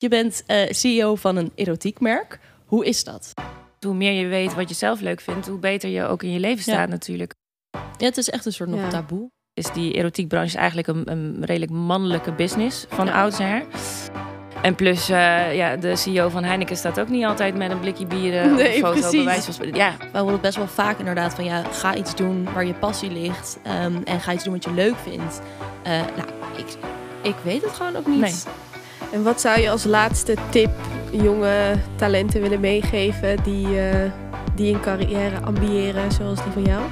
Je bent eh, CEO van een erotiekmerk. Hoe is dat? Hoe meer je weet wat je zelf leuk vindt, hoe beter je ook in je leven staat natuurlijk. Ja, het is echt een soort nog Ja. taboe. Is die erotiekbranche eigenlijk een, een redelijk mannelijke business van Ja. oudsher. En plus, eh, ja, de CEO van Heineken staat ook niet altijd met een blikje bieren Nee, of een foto precies. van spreken. Ja, We horen best wel vaak inderdaad van ja, ga iets doen waar je passie ligt. ehm, en ga iets doen wat je leuk vindt. Eh, nou, ik, ik weet het gewoon ook niet. Nee. En wat zou je als laatste tip jonge talenten willen meegeven die, eh, die een carrière ambiëren zoals die van jou?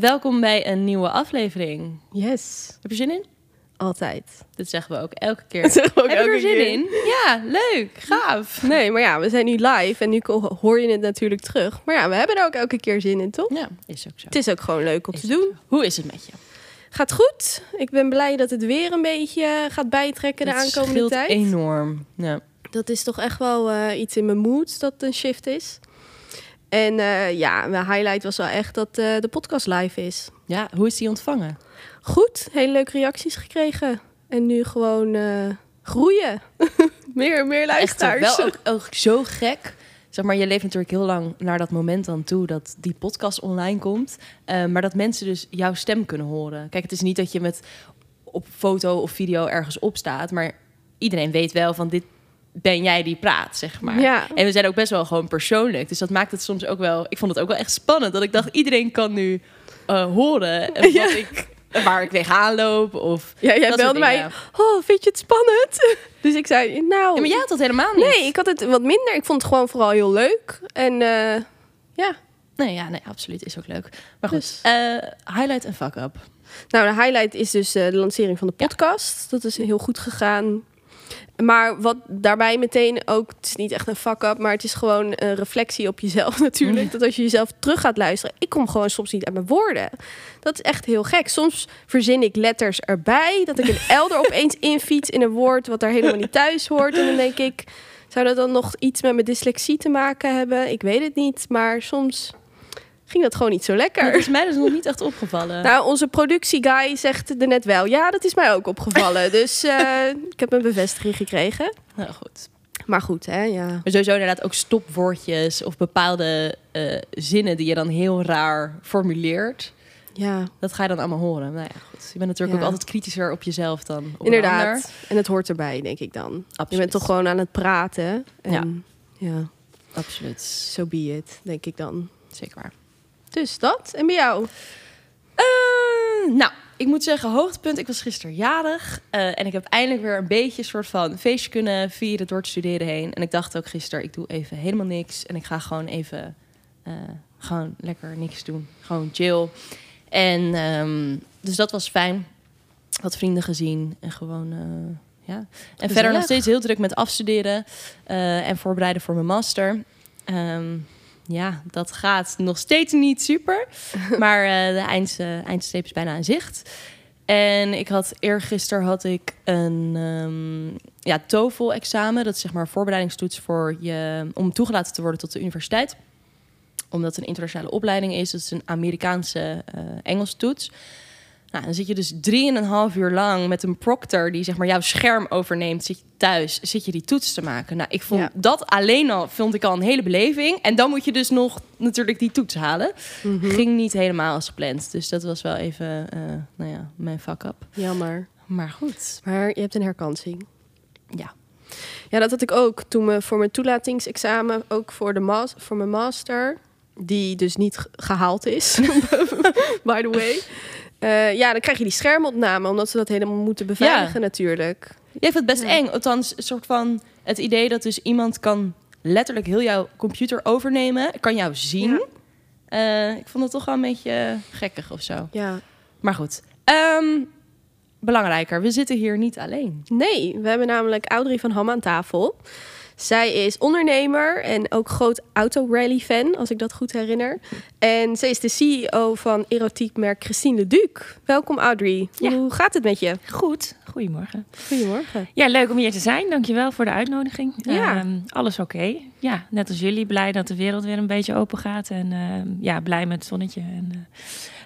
Welkom bij een nieuwe aflevering. Yes, Heb je zin in? altijd. Dit zeggen we ook elke keer. Dat zeggen we ook Heb je er elke zin keer. in? Ja, leuk, gaaf. Nee, maar ja, we zijn nu live en nu hoor je het natuurlijk terug. Maar ja, we hebben er ook elke keer zin in, toch? Ja, is ook zo. Het is ook gewoon leuk om Is te doen. zo. Hoe is het met je? Gaat goed. Ik ben blij dat het weer een beetje gaat bijtrekken de Het aankomende tijd. enorm. Ja. Dat is toch echt wel eh, iets in mijn mood dat een shift is. En eh, ja, mijn highlight was wel echt dat eh, de podcast live is. ja, hoe is die ontvangen? Goed, hele leuke reacties gekregen. En nu gewoon eh, groeien. meer, meer Echt luisteraars. wel ook, ook zo gek. Zeg maar, je leeft natuurlijk heel lang naar dat moment dan toe dat die podcast online komt. Eh, maar dat mensen dus jouw stem kunnen horen. Kijk, het is niet dat je met op foto of video ergens op staat. Maar iedereen weet wel van dit ben jij die praat, zeg maar. Ja. En we zijn ook best wel gewoon persoonlijk. Dus dat maakt het soms ook wel... Ik vond het ook wel echt spannend. Dat ik dacht, iedereen kan nu eh, horen wat Ja. ik, waar ik tegenaan loop. Of Ja, jij belde mij. Oh, vind je het spannend? dus ik zei, nou... Ja, maar jij had dat helemaal niet. Nee, ik had het wat minder. Ik vond het gewoon vooral heel leuk. En eh, ja, Nee, ja, nee, absoluut. Is ook leuk. Maar goed, Dus. eh, highlight en fuck-up. Nou, de highlight is dus eh, de lancering van de podcast. Dat is heel goed gegaan. Maar wat daarbij meteen ook, het is niet echt een fuck-up, maar het is gewoon een reflectie op jezelf natuurlijk. Dat als je jezelf terug gaat luisteren, ik kom gewoon soms niet uit mijn woorden. Dat is echt heel gek. Soms verzin ik letters erbij, dat ik een L er opeens infiets in een woord wat daar helemaal niet thuis hoort. En dan denk ik, zou dat dan nog iets met mijn dyslexie te maken hebben? Ik weet het niet, maar soms ging dat gewoon niet zo lekker. Dat is mij dus nog niet echt opgevallen. Nou, onze productieguy zegt er net wel. Ja, dat is mij ook opgevallen. dus eh, ik heb een bevestiging gekregen. Nou, goed. Maar goed, hè, ja. Maar sowieso inderdaad ook stopwoordjes of bepaalde eh, zinnen die je dan heel raar formuleert. Ja, Dat ga je dan allemaal horen. Nou ja, goed. Je bent natuurlijk Ja. ook altijd kritischer op jezelf dan op inderdaad. En het hoort erbij, denk ik dan. Absoluut. Je bent toch gewoon aan het praten. En Ja. ja, Absoluut. so be it, denk ik dan. Zeker waar. Dus dat. En bij jou? Eh, nou, ik moet zeggen, hoogtepunt. Ik was gisteren jarig. eh, en ik heb eindelijk weer een beetje een soort van feestje kunnen vieren door het studeren heen. En ik dacht ook gisteren, ik doe even helemaal niks. En ik ga gewoon even, eh, gewoon lekker niks doen. Gewoon chill. En dus dus dat was fijn. Wat vrienden gezien. En gewoon, eh, ja. En verder nog steeds heel druk met afstuderen. en voorbereiden voor mijn master. Ehm, ja, dat gaat nog steeds niet super. Maar eh, de eind, eh, eindstreep is bijna in zicht. En ik had eergisteren had ik een ehm, ja, TOEFL-examen. Dat is zeg maar een voorbereidingstoets voor je, om toegelaten te worden tot de universiteit. Omdat het een internationale opleiding is. Het is een Amerikaanse Engels toets. Nou, dan zit je dus drieënhalf uur lang met een proctor die zeg maar jouw scherm overneemt. Zit je thuis, zit je die toets te maken. Nou, ik vond Ja. dat alleen al vond ik al een hele beleving. En dan moet je dus nog natuurlijk die toets halen. Ging niet helemaal als gepland. Dus dat was wel even, eh, nou ja, mijn fuck up. Jammer. Maar goed, Maar je hebt een herkansing. ja. Ja, dat had ik ook toen me voor mijn toelatingsexamen, ook voor, de mas voor mijn master, die dus niet ge- gehaald is, by the way. Eh, ja, dan krijg je die schermopname, omdat ze dat helemaal moeten beveiligen natuurlijk. Jij vindt het best Ja. eng. Althans, een soort van het idee dat dus iemand kan letterlijk heel jouw computer overnemen. Kan jou zien. Eh, ik vond het toch wel een beetje gekkig of zo. Ja. Maar goed. Ehm, belangrijker, we zitten hier niet alleen. Nee, we hebben namelijk Audrey van Ham aan tafel. Zij is ondernemer en ook groot autorally-fan, als ik dat goed herinner. En zij is de CEO van erotiekmerk Christine de Duc. Welkom Audrey. Ja. Hoe gaat het met je? Goed, goedemorgen. Goedemorgen. Ja, leuk om hier te zijn. Dankjewel voor de uitnodiging. Ja. Ehm, alles oké. Ja, net als jullie. Blij dat de wereld weer een beetje open gaat. En ehm, ja, blij met het zonnetje. En, eh,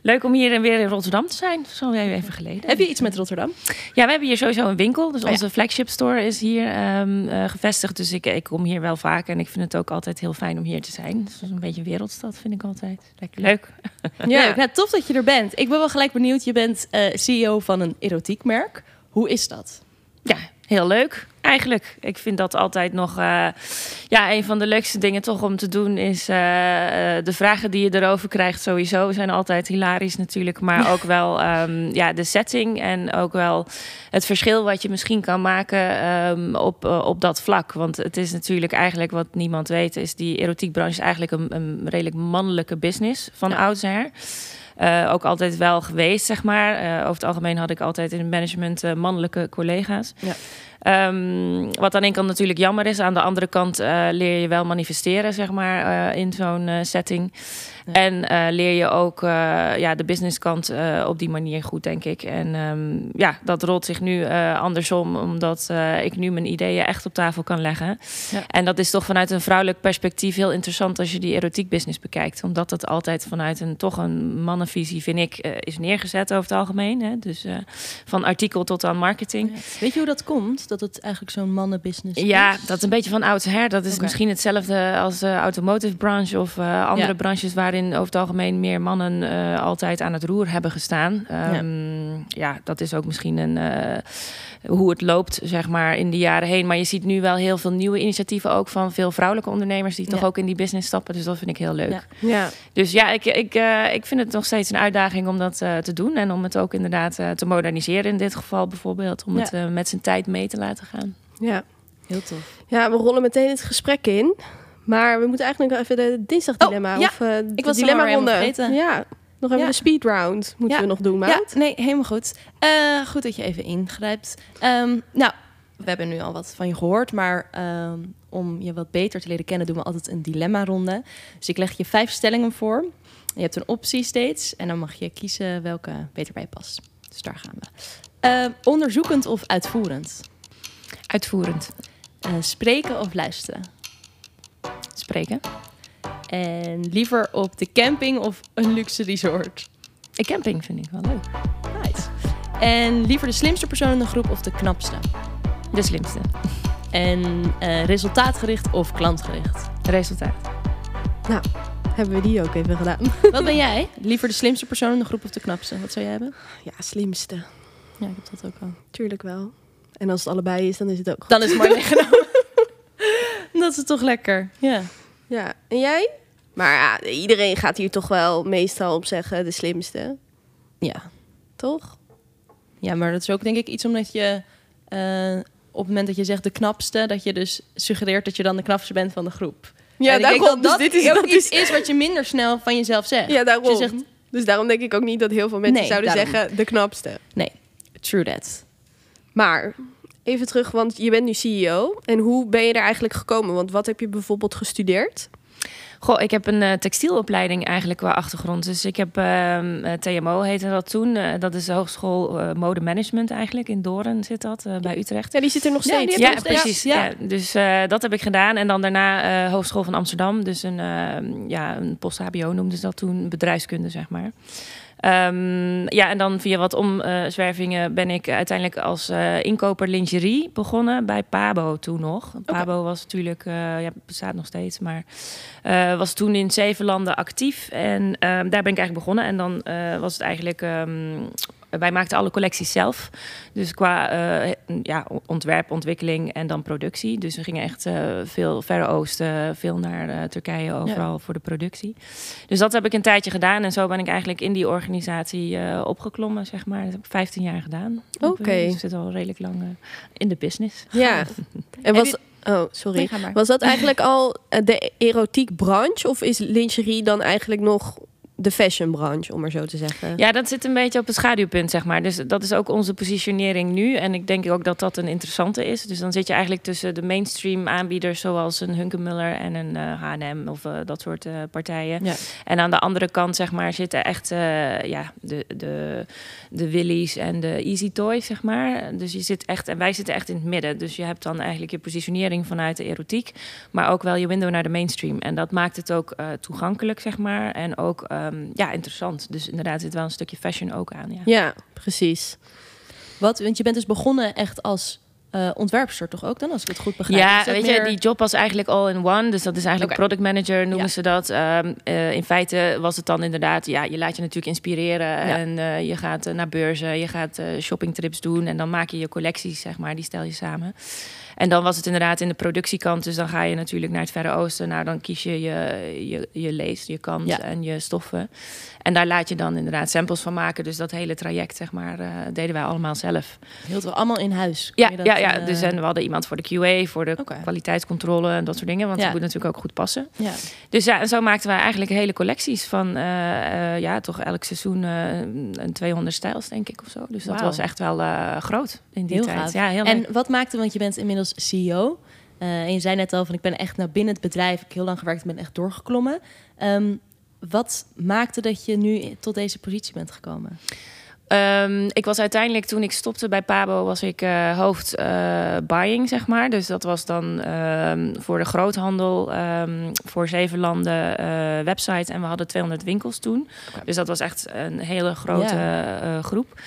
leuk om hier weer in Rotterdam te zijn. Zo even geleden. Heb je iets met Rotterdam? Ja, we hebben hier sowieso een winkel. Dus Oh, ja. onze flagship store is hier ehm, eh, gevestigd. Dus ik, ik kom hier wel vaak. En ik vind het ook altijd heel fijn om hier te zijn. Dus een beetje een wereldstad, vind ik altijd. Lekker leuk. Ja. Leuk. Nou, tof dat je er bent. Ik ben wel gelijk benieuwd. Je bent eh, CEO van een erotiekmerk. Hoe is dat? Ja, heel leuk. Eigenlijk, ik vind dat altijd nog eh, ja, een van de leukste dingen toch om te doen is eh, eh, de vragen die je erover krijgt sowieso zijn altijd hilarisch natuurlijk, maar ook wel ehm, ja, de setting en ook wel het verschil wat je misschien kan maken ehm, op, op dat vlak. Want het is natuurlijk eigenlijk wat niemand weet, is die erotiekbranche is eigenlijk een, een redelijk mannelijke business van Ja. oudsher. Ook altijd wel geweest, zeg maar. Over het algemeen had ik altijd in het management mannelijke collega's. Ja. Ehm, wat aan de ene kant natuurlijk jammer is. Aan de andere kant eh, leer je wel manifesteren, zeg maar, eh, in zo'n eh, setting. Ja. En leer je ook ja, de businesskant op die manier goed, denk ik. En ehm, ja, dat rolt zich nu andersom, omdat ik nu mijn ideeën echt op tafel kan leggen. Ja. En dat is toch vanuit een vrouwelijk perspectief heel interessant als je die erotiek business bekijkt. Omdat het altijd vanuit een toch een mannenvisie, vind ik, is neergezet over het algemeen. Hè? Dus van artikel tot aan marketing. Weet je hoe dat komt? Dat het eigenlijk zo'n mannenbusiness Ja, is? dat is een beetje van oudsher. Dat is misschien hetzelfde als de automotive branche of eh, andere Ja. branches waarin over het algemeen meer mannen eh, altijd aan het roer hebben gestaan. Ehm, ja. dat is ook misschien een, eh, hoe het loopt, zeg maar, in de jaren heen. Maar je ziet nu wel heel veel nieuwe initiatieven ook van veel vrouwelijke ondernemers die toch ook in die business stappen. Dus dat vind ik heel leuk. Ja. Ja. Dus ja, ik, ik, eh, ik vind het nog steeds een uitdaging om dat eh, te doen. En om het ook inderdaad eh, te moderniseren in dit geval bijvoorbeeld. Om Ja. het met zijn tijd mee te laten gaan. Ja. Heel tof. ja, we rollen meteen het gesprek in. Maar we moeten eigenlijk nog even de dinsdagdilemma. Oh. Of de was dilemma ronde. Ja, nog even Ja. de speed round moeten Ja. we nog doen, Ja, maat. nee, helemaal goed. Eh, goed dat je even ingrijpt. Ehm, nou, we hebben nu al wat van je gehoord, maar ehm, om je wat beter te leren kennen doen we altijd een dilemma-ronde. Dus ik leg je vijf stellingen voor. Je hebt een optie steeds en dan mag je kiezen welke beter bij je past. Dus daar gaan we. Ehm, onderzoekend of uitvoerend? Uitvoerend. Eh, spreken of luisteren? Spreken. En liever op de camping of een luxe resort? Een camping vind ik wel leuk. Nice. En liever de slimste persoon in de groep of de knapste? De slimste. En eh, resultaatgericht of klantgericht? Resultaat. Hebben we die ook even gedaan. Wat ben jij? Liever de slimste persoon in de groep of de knapste? Wat zou jij hebben? Ja, slimste. Ja, ik heb dat ook al. Tuurlijk wel. En als het allebei is, dan is het ook goed. Dan is het mooi meegenomen. dat is toch lekker. Ja. Ja, en jij? Maar ja, iedereen gaat hier toch wel meestal op zeggen de slimste, Ja. toch? Ja, maar dat is ook denk ik iets omdat je... eh, op het moment dat je zegt de knapste... dat je dus suggereert dat je dan de knapste bent van de groep. Ja, En ik denk daarom. dat dus dit is, ook dat iets is, is wat je minder snel van jezelf zegt. ja, daarom. Dus je zegt, Dus daarom denk ik ook niet dat heel veel mensen Nee, zouden daarom. zeggen de knapste. true that. Maar even terug, want je bent nu CEO. En hoe ben je er eigenlijk gekomen? Want wat heb je bijvoorbeeld gestudeerd? Goh, ik heb een eh, textielopleiding eigenlijk qua achtergrond. Dus ik heb ehm, eh, TMO heette dat toen. Eh, dat is de Hogeschool Mode Management eigenlijk. In Doorn zit dat, bij Utrecht. Ja, die zit er nog Ja, steeds. Ja, nog steeds. precies. Ja. Ja. Dus dat heb ik gedaan. En dan daarna Hogeschool van Amsterdam. Dus een, eh, ja, een post-HBO noemden ze dat toen. Bedrijfskunde, zeg maar. Ehm, ja, en dan via wat omzwervingen ben ik uiteindelijk als eh, inkoper lingerie begonnen bij Pabo toen nog. Pabo was natuurlijk, eh, ja, bestaat nog steeds, maar eh, was toen in zeven landen actief. En ehm, daar ben ik eigenlijk begonnen. En dan was het eigenlijk, ehm, wij maakten alle collecties zelf. Dus qua eh, ja, ontwerp, ontwikkeling en dan productie. Dus we gingen echt eh, veel Verre Oosten, veel naar eh, Turkije overal voor de productie. Dus dat heb ik een tijdje gedaan. En zo ben ik eigenlijk in die organisatie eh, opgeklommen, zeg maar. Dat heb ik 15 jaar gedaan. Oké. Dus ik zit al redelijk lang eh, in de business. Ja. En was, oh, sorry. Was dat eigenlijk al eh, de erotiekbranche? Of is lingerie dan eigenlijk nog de fashionbranche, om maar zo te zeggen. Ja, dat zit een beetje op het schaduwpunt, zeg maar. Dus dat is ook onze positionering nu. En ik denk ook dat dat een interessante is. Dus dan zit je eigenlijk tussen de mainstream aanbieders... zoals een Hunkemuller en een uh, H&M of uh, dat soort uh, partijen. Ja. En aan de andere kant, zeg maar, zitten echt ja, de, de, de Willies en de Easy Toys, zeg maar. Dus je zit echt... En wij zitten echt in het midden. Dus je hebt dan eigenlijk je positionering vanuit de erotiek... maar ook wel je window naar de mainstream. En dat maakt het ook toegankelijk, zeg maar. En ook... Um, ja, interessant. Dus inderdaad zit wel een stukje fashion ook aan. Ja, ja precies. Wat, want je bent dus begonnen echt als uh, ontwerpster toch ook dan, als ik het goed begrijp? Ja, weet je, die job was eigenlijk all in one. Dus dat is eigenlijk okay. product manager, noemen ja. ze dat. Um, uh, in feite was het dan inderdaad, ja, je laat je natuurlijk inspireren. Ja. En uh, je gaat naar beurzen, je gaat shoppingtrips doen. En dan maak je je collecties, zeg maar, die stel je samen. En dan was het inderdaad in de productiekant. Dus dan ga je natuurlijk naar het Verre Oosten. Nou, dan kies je je, je, je lees, je kant ja. en je stoffen. En daar laat je dan inderdaad samples van maken. Dus dat hele traject, zeg maar, uh, deden wij allemaal zelf. Hielden we allemaal in huis? Ja, dat, ja, ja. Uh... dus en we hadden iemand voor de QA, voor de okay. kwaliteitscontrole en dat soort dingen. Want ja. dat moet natuurlijk ook goed passen. Ja. Dus ja, en zo maakten wij eigenlijk hele collecties van, uh, ja, toch elk seizoen een 200 stijls, denk ik, of zo. Dus dat wow. was echt wel groot in die heel tijd. Gaaf. Ja, heel en leuk. wat maakte, want je bent inmiddels CEO. en je zei net al van, ik ben echt nou binnen het bedrijf, ik heb heel lang gewerkt, ben echt doorgeklommen. Um, wat maakte dat je nu tot deze positie bent gekomen? Um, ik was uiteindelijk, toen ik stopte bij Pabo, was ik uh, hoofd uh, buying, zeg maar. Dus dat was dan um, voor de groothandel, um, voor zeven landen uh, website. En we hadden 200 winkels toen. Okay. Dus dat was echt een hele grote yeah. groep.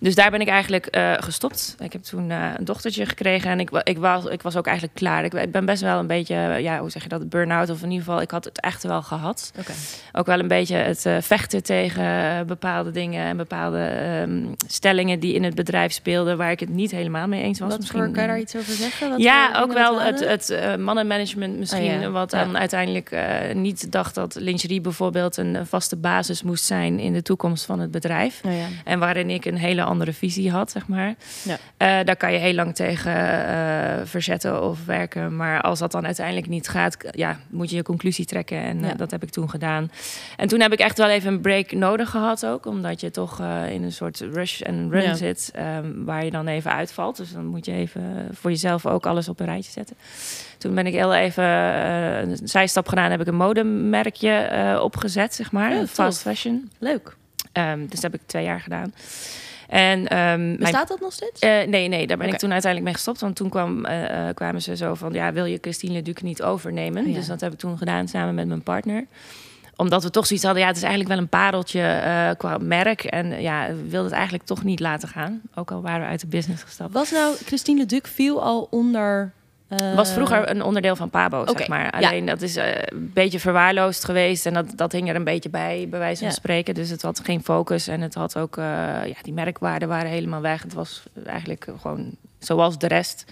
Dus daar ben ik eigenlijk gestopt. Ik heb toen een dochtertje gekregen en ik, ik, was, ik was ook eigenlijk klaar. Ik, ik ben best wel een beetje, ja, hoe zeg je dat, burn-out. Of in ieder geval, ik had het echt wel gehad. Okay. Ook wel een beetje het vechten tegen bepaalde dingen en bepaalde Um, stellingen die in het bedrijf speelden waar ik het niet helemaal mee eens was. Wat misschien, voor, kan je daar iets over zeggen? Wat ja, ook wel het, het uh, mannenmanagement misschien. Oh, ja. Wat Ja. dan uiteindelijk uh, niet dacht dat lingerie bijvoorbeeld een vaste basis moest zijn in de toekomst van het bedrijf. Oh, ja. En waarin ik een hele andere visie had, zeg maar. Ja. Uh, daar kan je heel lang tegen verzetten of werken. Maar als dat dan uiteindelijk niet gaat, ja, moet je je conclusie trekken. En dat heb ik toen gedaan. En toen heb ik echt wel even een break nodig gehad ook. Omdat je toch in een soort rush en run Ja. zit. Um, waar je dan even uitvalt. Dus dan moet je even voor jezelf ook alles op een rijtje zetten. Toen ben ik heel even uh, een zijstap gedaan. Heb ik een modemerkje uh, opgezet, zeg maar. Ja, tof. Fast fashion. Leuk. Um, dus dat heb ik twee jaar gedaan. En, um, Bestaat dat nog steeds? Uh, nee, nee, daar ben ik toen uiteindelijk mee gestopt. Want toen kwam, uh, kwamen ze zo van... ja, wil je Christine Leduc niet overnemen? Oh, ja. Dus dat heb ik toen gedaan samen met mijn partner omdat we toch zoiets hadden, ja, het is eigenlijk wel een pareltje uh, qua merk. En ja, we wilden het eigenlijk toch niet laten gaan. Ook al waren we uit de business gestapt. Was nou Christine Leduc viel al onder... Uh... Was vroeger een onderdeel van Pabo, zeg maar. ja. Alleen dat is uh, een beetje verwaarloosd geweest. En dat, dat hing er een beetje bij, bij wijze van Ja. spreken. Dus het had geen focus. En het had ook, uh, ja, die merkwaarden waren helemaal weg. Het was eigenlijk gewoon zoals de rest.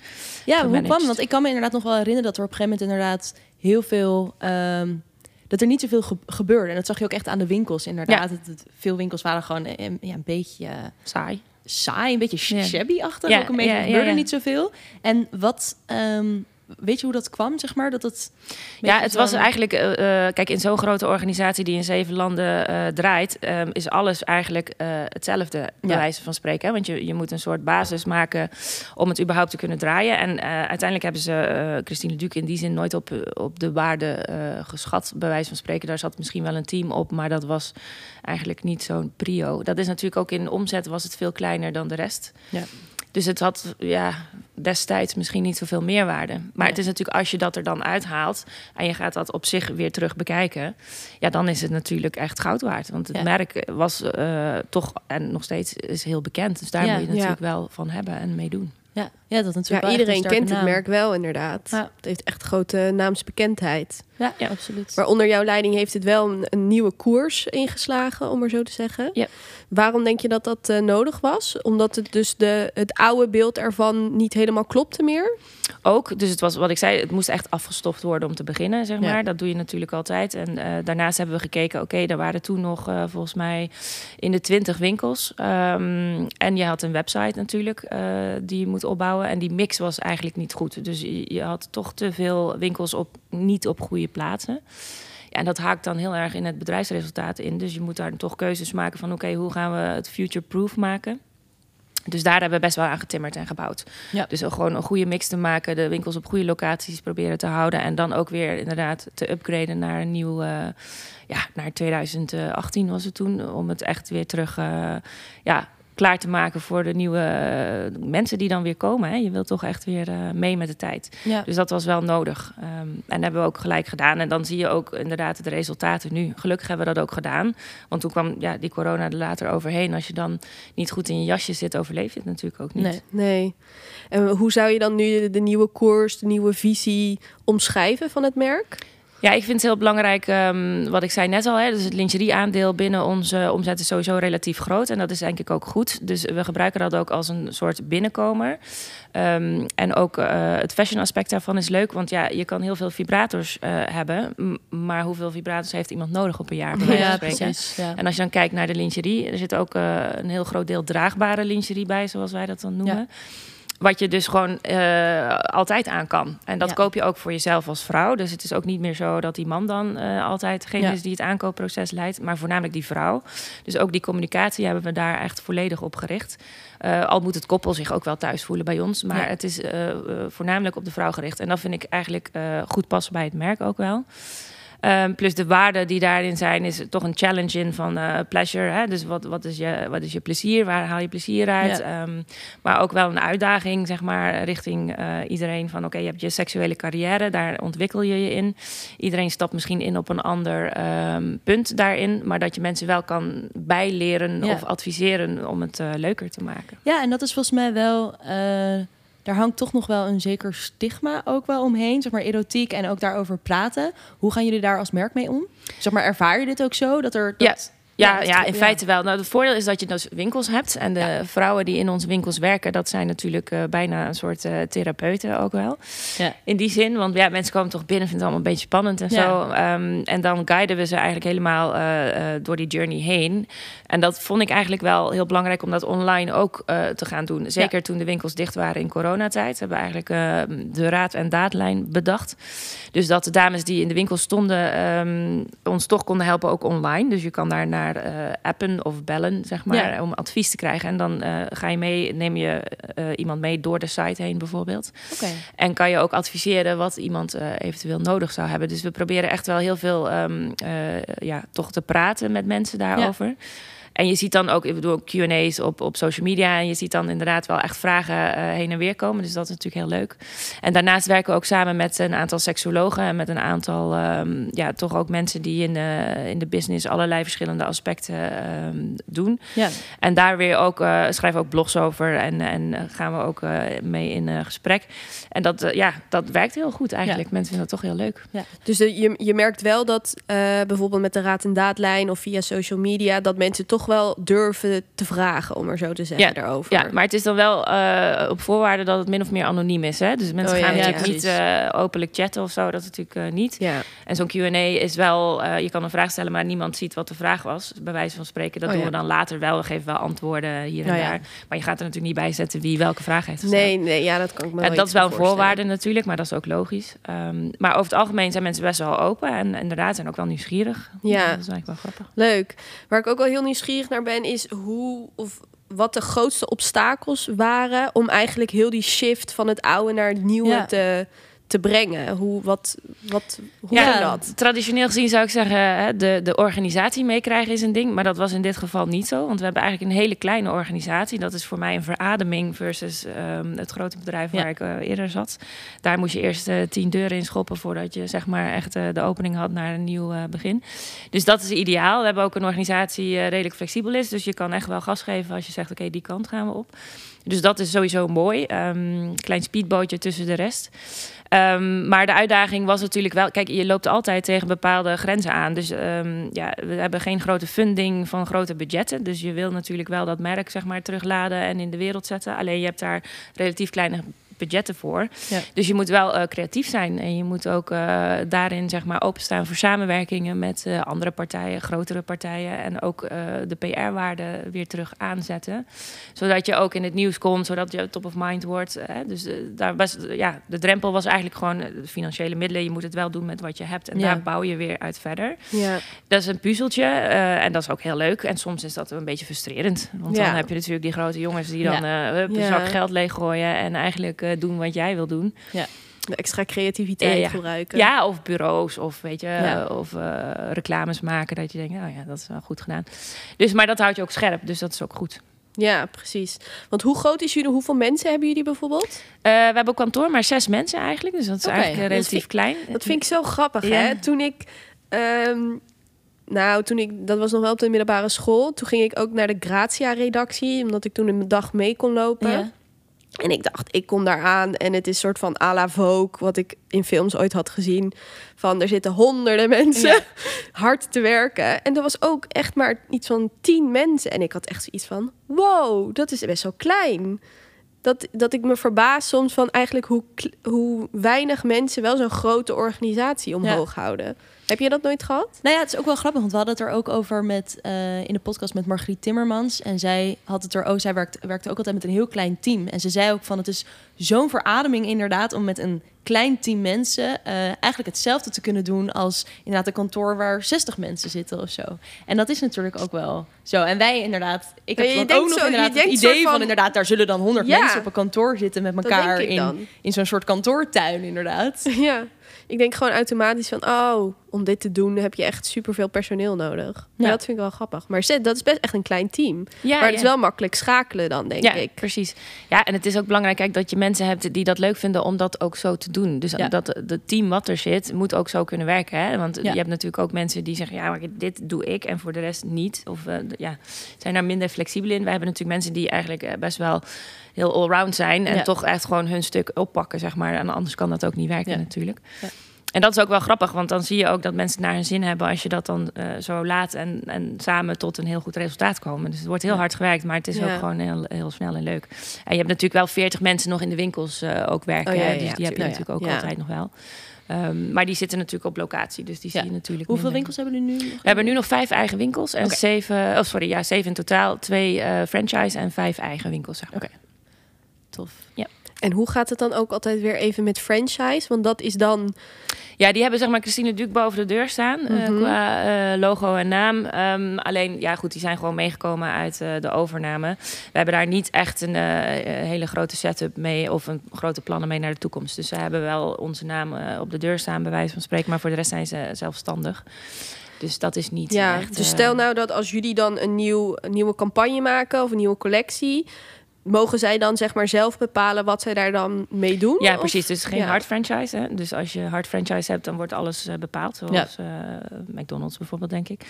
Ja, hoe kwam? Want ik kan me inderdaad nog wel herinneren dat er op een gegeven moment inderdaad heel veel. Um, dat er niet zoveel ge gebeurde. En dat zag je ook echt aan de winkels, inderdaad. Ja. Het, het, veel winkels waren gewoon een, ja, een beetje saai. Saai, een beetje shabby-achtig. Ook een beetje, gebeurde niet zoveel. En wat... Um, Weet je hoe dat kwam, zeg maar? Dat het ja, het was eigenlijk... Uh, kijk, in zo'n grote organisatie die in zeven landen uh, draait... Um, is alles eigenlijk uh, hetzelfde, bij Ja. wijze van spreken. Hè? Want je, je moet een soort basis maken om het überhaupt te kunnen draaien. En uiteindelijk hebben ze Christine Duc in die zin nooit op, op de waarde geschat, bij wijze van spreken. Daar zat misschien wel een team op, maar dat was eigenlijk niet zo'n prio. Dat is natuurlijk ook in omzet was het veel kleiner dan de rest. Ja. Dus het had ja, destijds misschien niet zoveel meerwaarde. Maar het is natuurlijk als je dat er dan uithaalt en je gaat dat op zich weer terug bekijken, ja, dan is het natuurlijk echt goud waard. Want het Ja. merk was uh, toch en nog steeds is heel bekend. Dus daar Ja. moet je natuurlijk wel van hebben en meedoen. Ja, ja dat natuurlijk Ja, iedereen kent het merk wel, inderdaad. Ja. Het heeft echt grote naamsbekendheid. Ja, Ja. absoluut. Maar onder jouw leiding heeft het wel een, een nieuwe koers ingeslagen, om maar zo te zeggen. Ja. Waarom denk je dat dat eh, nodig was? Omdat het dus de, het oude beeld ervan niet helemaal klopte meer? Ook, dus het was wat ik zei, het moest echt afgestoft worden om te beginnen, zeg Ja. maar. Dat doe je natuurlijk altijd. En uh, daarnaast hebben we gekeken, oké, okay, er waren toen nog uh, volgens mij in de twintig winkels. Um, en je had een website natuurlijk uh, die je moet opbouwen. En die mix was eigenlijk niet goed. Dus je, had toch te veel winkels op niet op goede plaatsen. Ja, en dat haakt dan heel erg in het bedrijfsresultaat in. Dus je moet daar toch keuzes maken van oké, hoe gaan we het future-proof maken? Dus daar hebben we best wel aan getimmerd en gebouwd. Ja. Dus gewoon een goede mix te maken, de winkels op goede locaties proberen te houden. En dan ook weer inderdaad te upgraden naar een nieuw, eh, ja, naar 2018 was het toen. Om het echt weer terug, eh, ja, klaar te maken voor de nieuwe eh, mensen die dan weer komen. Hè. Je wilt toch echt weer eh, mee met de tijd. Ja. Dus dat was wel nodig. Ehm, en dat hebben we ook gelijk gedaan. En dan zie je ook inderdaad de resultaten nu. Gelukkig hebben we dat ook gedaan. Want toen kwam ja, die corona er later overheen. Als je dan niet goed in je jasje zit, overleef je het natuurlijk ook niet. Nee. Nee. En hoe zou je dan nu de, de nieuwe koers, de nieuwe visie omschrijven van het merk? Ja, ik vind het heel belangrijk, ehm, wat ik zei net al, hè, dus het lingerie-aandeel binnen onze omzet is sowieso relatief groot. En dat is denk ik ook goed. Dus we gebruiken dat ook als een soort binnenkomer. Ehm, en ook eh, het fashion aspect daarvan is leuk, want ja, je kan heel veel vibrators eh, hebben. Maar hoeveel vibrators heeft iemand nodig op een jaar? Ja, precies. Ja. En als je dan kijkt naar de lingerie, er zit ook eh, een heel groot deel draagbare lingerie bij, zoals wij dat dan noemen. Ja. Wat je dus gewoon eh, altijd aan kan. En dat Ja. koop je ook voor jezelf als vrouw. Dus het is ook niet meer zo dat die man dan eh, altijd degene Ja. is die het aankoopproces leidt, maar voornamelijk die vrouw. Dus ook die communicatie hebben we daar echt volledig op gericht. Eh, al moet het koppel zich ook wel thuis voelen bij ons, maar Ja. het is voornamelijk op de vrouw gericht. En dat vind ik eigenlijk goed passen bij het merk ook wel. Ehm, plus de waarden die daarin zijn, is toch een challenge in van eh, pleasure. Hè? Dus wat, wat, is je, wat is je plezier? Waar haal je plezier uit? Ja. Ehm, maar ook wel een uitdaging, zeg maar, richting eh, iedereen. Van oké, je hebt je seksuele carrière, daar ontwikkel je je in. Iedereen stapt misschien in op een ander ehm, punt daarin. Maar dat je mensen wel kan bijleren Ja. of adviseren om het eh, leuker te maken. Ja, en dat is volgens mij wel. Daar hangt toch nog wel een zeker stigma ook wel omheen. Zeg maar erotiek en ook daarover praten. Hoe gaan jullie daar als merk mee om? Zeg maar, ervaar je dit ook zo? Dat er. Dat, Ja, dat- ja, in feite wel. Nou, het voordeel is dat je dus winkels hebt. En de vrouwen die in onze winkels werken, dat zijn natuurlijk eh, bijna een soort eh, therapeuten ook wel. Ja. In die zin, want ja, mensen komen toch binnen, vinden het allemaal een beetje spannend en Ja. zo. Ehm, en dan guiden we ze eigenlijk helemaal eh, door die journey heen. En dat vond ik eigenlijk wel heel belangrijk om dat online ook te gaan doen. Zeker toen de winkels dicht waren in coronatijd. Hebben we eigenlijk eh, de raad- en daadlijn bedacht. Dus dat de dames die in de winkel stonden ehm, ons toch konden helpen ook online. Dus je kan daar naar eh, appen of bellen, zeg maar, Ja. om advies te krijgen. En dan eh, ga je mee, neem je eh, iemand mee door de site heen bijvoorbeeld. En kan je ook adviseren wat iemand eventueel nodig zou hebben. Dus we proberen echt wel heel veel ehm, eh, ja, toch te praten met mensen daarover. En je ziet dan ook, ik bedoel, QA's op, op social media. En je ziet dan inderdaad wel echt vragen eh, heen en weer komen. Dus dat is natuurlijk heel leuk. En daarnaast werken we ook samen met een aantal seksologen. En met een aantal, ehm, ja, toch ook mensen die in de, in de business allerlei verschillende aspecten ehm, doen. Ja. En daar weer ook, eh, schrijven we ook blogs over. En, en gaan we ook eh, mee in gesprek. En dat, ja, dat werkt heel goed eigenlijk. Mensen vinden dat toch heel leuk. Dus de, je, je merkt wel dat bijvoorbeeld met de raad en daadlijn of via social media dat mensen toch wel durven te vragen, om er zo te zeggen, Ja, daarover. Ja, maar het is dan wel eh, op voorwaarde dat het min of meer anoniem is. Hè? Dus mensen Oh, ja, gaan ja, natuurlijk niet eh, openlijk chatten of zo. Dat is natuurlijk eh, niet. Ja. En zo'n Q&A is wel... je kan een vraag stellen, maar niemand ziet wat de vraag was. Bij wijze van spreken. Dat Oh, doen we dan later wel. We geven wel antwoorden hier en ja. daar. Maar je gaat er natuurlijk niet bij zetten wie welke vraag heeft gesteld. Nee, nee, ja, dat kan ik me wel dat is wel een voorwaarde natuurlijk, maar dat is ook logisch. Ehm, maar over het algemeen zijn mensen best wel open en inderdaad zijn ook wel nieuwsgierig. Ja. Dat is eigenlijk wel grappig. Leuk. Waar ik ook wel heel nieuwsgierig naar ben, is hoe of wat de grootste obstakels waren om eigenlijk heel die shift van het oude naar het nieuwe Ja. te, te brengen. Hoe, wat, wat, hoe Ja, dat? Traditioneel gezien zou ik zeggen, de, de organisatie meekrijgen is een ding. Maar dat was in dit geval niet zo. Want we hebben eigenlijk een hele kleine organisatie. Dat is voor mij een verademing versus ehm, het grote bedrijf waar Ja. ik eh, eerder zat. Daar moest je eerst eh, tien deuren in schoppen voordat je zeg maar echt eh, de opening had naar een nieuw begin. Dus dat is ideaal. We hebben ook een organisatie die redelijk flexibel is. Dus je kan echt wel gas geven als je zegt, oké, die kant gaan we op. Dus dat is sowieso mooi. Ehm, klein speedbootje tussen de rest. Ehm, maar de uitdaging was natuurlijk wel... Kijk, je loopt altijd tegen bepaalde grenzen aan. Dus ehm, ja, we hebben geen grote funding van grote budgetten. Dus je wil natuurlijk wel dat merk zeg maar, terugladen en in de wereld zetten. Alleen je hebt daar relatief kleine budgetten voor. Ja. Dus je moet wel eh, creatief zijn. En je moet ook eh, daarin zeg maar openstaan voor samenwerkingen met eh, andere partijen, grotere partijen. En ook de PR-waarde weer terug aanzetten. Zodat je ook in het nieuws komt, zodat je top of mind wordt. Hè? Dus daar was, ja, de drempel was eigenlijk gewoon de financiële middelen. Je moet het wel doen met wat je hebt. En Ja. daar bouw je weer uit verder. Ja. Dat is een puzzeltje en dat is ook heel leuk. En soms is dat een beetje frustrerend. Want dan heb je natuurlijk die grote jongens die dan hup, een zak geld leeggooien... en eigenlijk doen wat jij wil doen. De extra creativiteit Ja, ja. gebruiken. Ja, of bureaus of weet je, Ja. eh, of eh, reclames maken. Dat je denkt, nou ja, dat is wel goed gedaan. Dus, maar dat houdt je ook scherp, dus dat is ook goed. Ja, precies. Want hoe groot is jullie? Hoeveel mensen hebben jullie bijvoorbeeld? Eh, we hebben op kantoor maar zes mensen eigenlijk. Dus dat is eigenlijk eh, dat relatief klein. Dat vind ik zo grappig, Ja. hè? Toen ik... ehm, nou, toen ik... Dat was nog wel op de middelbare school. Toen ging ik ook naar de Grazia-redactie. Omdat ik toen in mijn dag mee kon lopen. En ik dacht, ik kom daar aan en het is soort van à la Vogue, wat ik in films ooit had gezien. Van er zitten honderden mensen Ja. hard te werken. En er was ook echt maar iets van tien mensen. En ik had echt zoiets van, wow, dat is best wel klein. Dat, dat ik me verbaas soms van eigenlijk hoe, hoe weinig mensen wel zo'n grote organisatie omhoog houden. Heb je dat nooit gehad? Nou ja, het is ook wel grappig, want we hadden het er ook over met, eh, in de podcast met Margriet Timmermans. En zij had het er ook, zij werkt, werkte ook altijd met een heel klein team. En ze zei ook van het is zo'n verademing inderdaad om met een klein team mensen eh, eigenlijk hetzelfde te kunnen doen als inderdaad een kantoor waar 60 mensen zitten of zo. En dat is natuurlijk ook wel zo. En wij inderdaad, ik heb dan ook nog zo- inderdaad het idee van, van- inderdaad, daar zullen dan 100 Ja. mensen op een kantoor zitten met elkaar in, in zo'n soort kantoortuin inderdaad. Ja. Ik denk gewoon automatisch van, oh, om dit te doen heb je echt superveel personeel nodig. Ja. Dat vind ik wel grappig. Maar zet- dat is best echt een klein team. Ja, maar het is wel makkelijk schakelen dan, denk ja, ik. precies. Ja, en het is ook belangrijk kijk, dat je mensen hebt die dat leuk vinden om dat ook zo te doen. Dus dat het team wat er zit, moet ook zo kunnen werken. Hè? Want je hebt natuurlijk ook mensen die zeggen, ja, maar dit doe ik en voor de rest niet. Of eh, ja, zijn daar minder flexibel in. Wij hebben natuurlijk mensen die eigenlijk eh, best wel heel allround zijn en toch echt gewoon hun stuk oppakken, zeg maar. En anders kan dat ook niet werken natuurlijk. Ja. En dat is ook wel grappig, want dan zie je ook dat mensen naar hun zin hebben als je dat dan eh, zo laat en, en samen tot een heel goed resultaat komen. Dus het wordt heel Ja. hard gewerkt, maar het is Ja. ook gewoon heel, heel snel en leuk. En je hebt natuurlijk wel 40 mensen nog in de winkels eh, ook werken. Oh, ja, ja, dus ja, die heb je tuurlijk. natuurlijk ook Ja. altijd nog wel. Ehm, maar die zitten natuurlijk op locatie, dus die Ja. zie je natuurlijk. Hoeveel minder. winkels hebben jullie nu? We hebben nu nog vijf eigen winkels en zeven, oh sorry, ja, zeven in totaal. Twee eh, franchise en vijf eigen winkels. Zeg maar. Oké. Tof. En hoe gaat het dan ook altijd weer even met franchise? Want dat is dan... Ja, die hebben zeg maar Christine Duc boven de deur staan eh, Mhm. qua eh, logo en naam. Ehm, alleen, ja goed, die zijn gewoon meegekomen uit eh, de overname. We hebben daar niet echt een hele grote setup mee of een grote plannen mee naar de toekomst. Dus ze hebben wel onze naam op de deur staan, bij wijze van spreken. Maar voor de rest zijn ze zelfstandig. Dus dat is niet Ja, echt... dus stel nou dat als jullie dan een, nieuw, een nieuwe campagne maken of een nieuwe collectie... Mogen zij dan zeg maar zelf bepalen wat zij daar dan mee doen? Ja, Of- precies. Dus geen ja. hard franchise. Hè? Dus als je hard franchise hebt, dan wordt alles eh, bepaald. Zoals eh, McDonald's bijvoorbeeld, denk ik.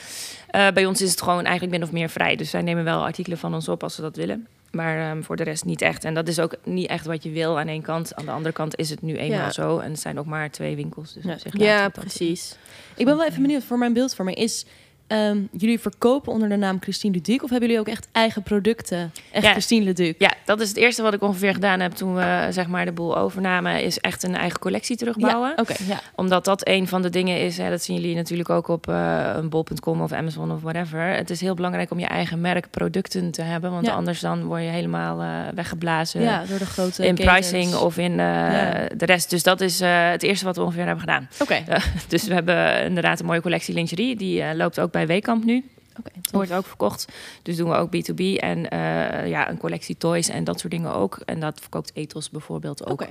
Eh, bij ons is het gewoon eigenlijk min of meer vrij. Dus zij nemen wel artikelen van ons op als ze dat willen. Maar ehm, voor de rest niet echt. En dat is ook niet echt wat je wil aan één kant. Aan de andere kant is het nu eenmaal Ja. zo. En het zijn ook maar twee winkels. Dus Ja. precies. Ik ben wel even benieuwd voor mijn beeldvorming. Is ehm, jullie verkopen onder de naam Christine Leduc? Of hebben jullie ook echt eigen producten? Echt Ja. Christine Leduc? Ja, dat is het eerste wat ik ongeveer gedaan heb toen we zeg maar, de boel overnamen. Is echt een eigen collectie terugbouwen. Ja. Omdat dat een van de dingen is, hè, dat zien jullie natuurlijk ook op eh, een bol.com of Amazon of whatever. Het is heel belangrijk om je eigen merk producten te hebben. Want anders dan word je helemaal eh, weggeblazen door de grote in pricing of in eh, de rest. Dus dat is het eerste wat we ongeveer hebben gedaan. Oké, Dus we hebben inderdaad een mooie collectie lingerie. Die loopt ook bij Weekamp nu. oké. tof. Wordt ook verkocht. Dus doen we ook B2B. En eh, ja, een collectie toys en dat soort dingen ook. En dat verkoopt Ethos bijvoorbeeld ook.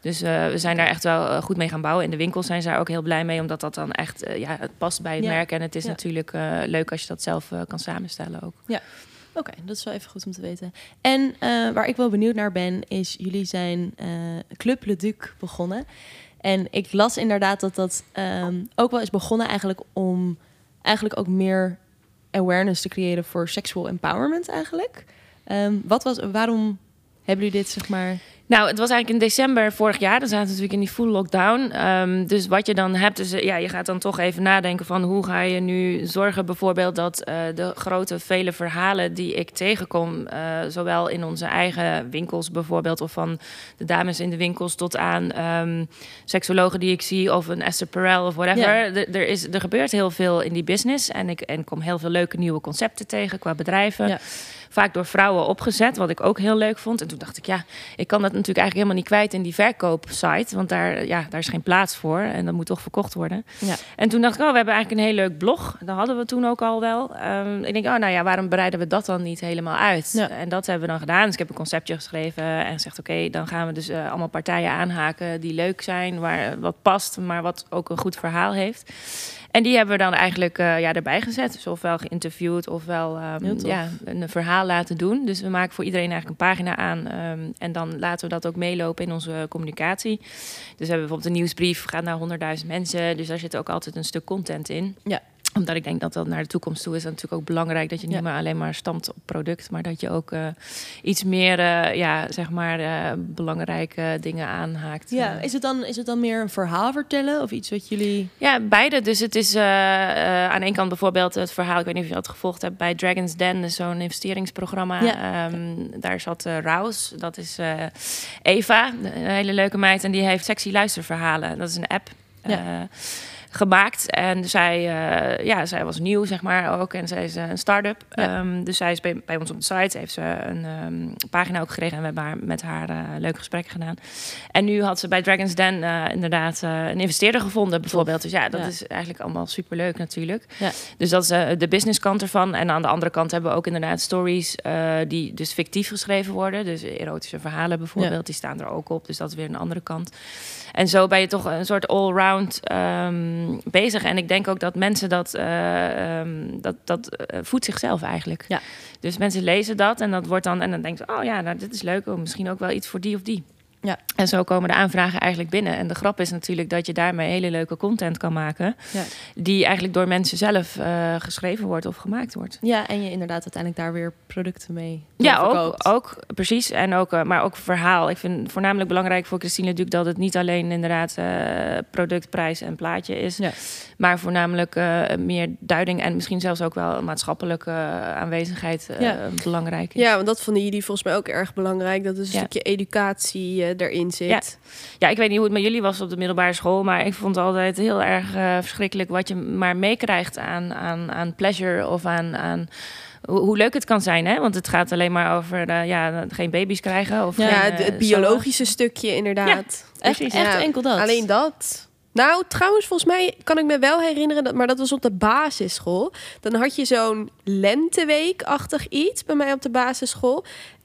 Dus eh, we zijn daar echt wel eh, goed mee gaan bouwen. In de winkels zijn ze daar ook heel blij mee, omdat dat dan echt ja, het past bij het Ja. merk. En het is Ja. natuurlijk leuk als je dat zelf kan samenstellen ook. Oké, dat is wel even goed om te weten. En waar ik wel benieuwd naar ben, is jullie zijn Club Le Duc begonnen. En ik las inderdaad dat dat ehm, ook wel is begonnen eigenlijk om eigenlijk ook meer awareness te creëren voor sexual empowerment eigenlijk. Ehm, wat was, waarom hebben jullie dit zeg maar? Nou, het was eigenlijk in december vorig jaar. Dan zaten we natuurlijk in die full lockdown. Ehm, dus wat je dan hebt, is eh, ja, je gaat dan toch even nadenken van hoe ga je nu zorgen bijvoorbeeld dat uh, de grote vele verhalen die ik tegenkom, uh, zowel in onze eigen winkels bijvoorbeeld, of van de dames in de winkels tot aan um, seksologen die ik zie, of een Esther Perel of whatever. Ja. Er, is, er gebeurt heel veel in die business en ik en kom heel veel leuke nieuwe concepten tegen qua bedrijven. Ja vaak door vrouwen opgezet, wat ik ook heel leuk vond. En toen dacht ik, ja, ik kan dat natuurlijk eigenlijk helemaal niet kwijt in die verkoopsite, want daar, ja, daar is geen plaats voor en dat moet toch verkocht worden. Ja. En toen dacht ik, oh, we hebben eigenlijk een heel leuk blog. Dat hadden we toen ook al wel. Um, ik denk, oh, nou ja, waarom bereiden we dat dan niet helemaal uit? Ja. En dat hebben we dan gedaan. Dus ik heb een conceptje geschreven en gezegd, oké, dan gaan we dus uh, allemaal partijen aanhaken die leuk zijn, waar wat past, maar wat ook een goed verhaal heeft. En die hebben we dan eigenlijk uh, ja, erbij gezet. Dus ofwel geïnterviewd ofwel um, ja, een verhaal laten doen. Dus we maken voor iedereen eigenlijk een pagina aan. Um, en dan laten we dat ook meelopen in onze communicatie. Dus we hebben bijvoorbeeld een nieuwsbrief, gaat naar 100.000 mensen. Dus daar zit ook altijd een stuk content in. Ja omdat ik denk dat dat naar de toekomst toe is. Dat natuurlijk ook belangrijk dat je niet ja. meer alleen maar stamt op product, maar dat je ook uh, iets meer, uh, ja, zeg maar, uh, belangrijke dingen aanhaakt. Ja, is het, dan, is het dan meer een verhaal vertellen of iets wat jullie. Ja, beide. Dus het is aan één kant bijvoorbeeld het verhaal, ik weet niet of je dat gevolgd hebt bij Dragon's Den, dus zo'n investeringsprogramma. Ja. Um, daar zat Rouse, dat is Eva, een hele leuke meid, en die heeft sexy luisterverhalen. Dat is een app. Ja gemaakt. En zij, uh, ja, zij was nieuw, zeg maar, ook. En zij is een start-up. Ja. Um, dus zij is bij, bij, ons op de site, heeft ze een um, pagina ook gekregen. En we hebben haar, met haar uh, leuke gesprekken gedaan. En nu had ze bij Dragon's Den uh, inderdaad een investeerder gevonden, bijvoorbeeld. Dus ja, dat ja. is eigenlijk allemaal superleuk natuurlijk. Ja. Dus dat is de business kant ervan. En aan de andere kant hebben we ook inderdaad stories die dus fictief geschreven worden. Dus erotische verhalen bijvoorbeeld, die staan er ook op. Dus dat is weer een andere kant. En zo ben je toch een soort all-round um, bezig. En ik denk ook dat mensen dat, uh, um, dat, dat uh, voedt zichzelf eigenlijk. Ja. Dus mensen lezen dat en dat wordt dan, en dan denken ze, oh ja, nou, dit is leuk, oh, misschien ook wel iets voor die of die. Ja. En zo komen de aanvragen eigenlijk binnen. En de grap is natuurlijk dat je daarmee hele leuke content kan maken. Ja. Die eigenlijk door mensen zelf uh, geschreven wordt of gemaakt wordt. Ja, en je inderdaad uiteindelijk daar weer producten mee Ja, ook, ook, precies. En ook, uh, maar ook verhaal. Ik vind voornamelijk belangrijk voor Christine Duc dat het niet alleen inderdaad uh, product, prijs en plaatje is. Ja. Maar voornamelijk meer duiding en misschien zelfs ook wel maatschappelijke aanwezigheid belangrijk is. Ja, want dat vonden jullie volgens mij ook erg belangrijk. Dat is een stukje educatie erin zit. Ja. ja, ik weet niet hoe het met jullie was op de middelbare school, maar ik vond het altijd heel erg uh, verschrikkelijk wat je maar meekrijgt aan, aan, aan pleasure of aan. aan hoe, leuk het kan zijn, hè? Want het gaat alleen maar over uh, ja, geen baby's krijgen. Of ja, geen, het biologische stukje inderdaad. Ja, echt, echt enkel dat. Alleen dat. Nou, trouwens, volgens mij kan ik me wel herinneren, dat, maar dat was op de basisschool. Dan had je zo'n lenteweek-achtig iets bij mij op de basisschool.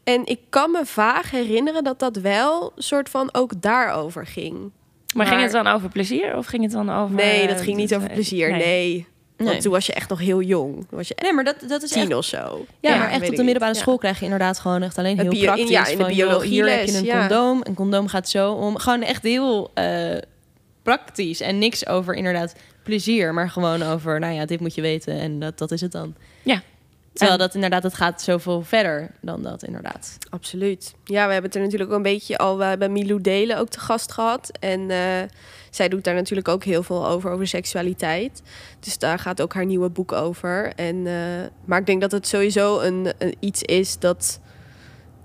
En ik kan me vaag herinneren dat dat wel soort van ook daarover ging. Maar, maar ging het dan over plezier of ging het dan over... Nee, dat ging niet over plezier, nee. nee. Want nee. toen was je echt nog heel jong. was je nee, maar dat, dat is tien echt... of zo. Ja, ja maar echt op de middelbare school ja. krijg je inderdaad gewoon echt alleen heel praktisch. Ja, in de biologie Hier heb je een condoom. Een condoom gaat zo om. Gewoon echt heel uh, praktisch. En niks over inderdaad plezier. Maar gewoon over, nou ja, dit moet je weten. En dat, dat is het dan. Ja, Terwijl dat inderdaad, het gaat zoveel verder dan dat inderdaad. Absoluut. Ja, we hebben het er natuurlijk ook een beetje al... We hebben Milou Delen ook te gast gehad. En uh, zij doet daar natuurlijk ook heel veel over, over seksualiteit. Dus daar gaat ook haar nieuwe boek over. En, uh, maar ik denk dat het sowieso een, een, iets is dat,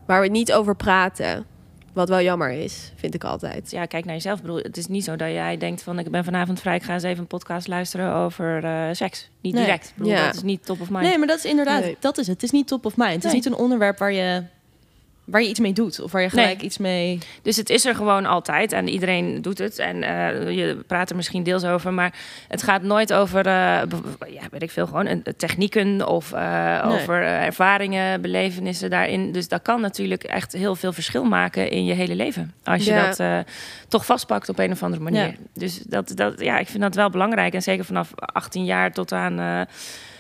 waar we niet over praten. Wat wel jammer is, vind ik altijd. Ja, kijk naar jezelf. Ik bedoel, het is niet zo dat jij denkt van... ik ben vanavond vrij, ik ga eens even een podcast luisteren over uh, seks. Niet nee. direct. Ik bedoel, ja. Dat is niet top of mind. Nee, maar dat is inderdaad, nee. dat is het. Het is niet top of mind. Het nee. is niet een onderwerp waar je waar je iets mee doet of waar je gelijk nee. iets mee. Dus het is er gewoon altijd en iedereen doet het en uh, je praat er misschien deels over, maar het gaat nooit over, uh, ja, weet ik veel, gewoon technieken of uh, nee. over ervaringen, belevenissen daarin. Dus dat kan natuurlijk echt heel veel verschil maken in je hele leven als je ja. dat toch vastpakt op een of andere manier. Ja. Dus dat, dat, ja, ik vind dat wel belangrijk en zeker vanaf 18 jaar tot aan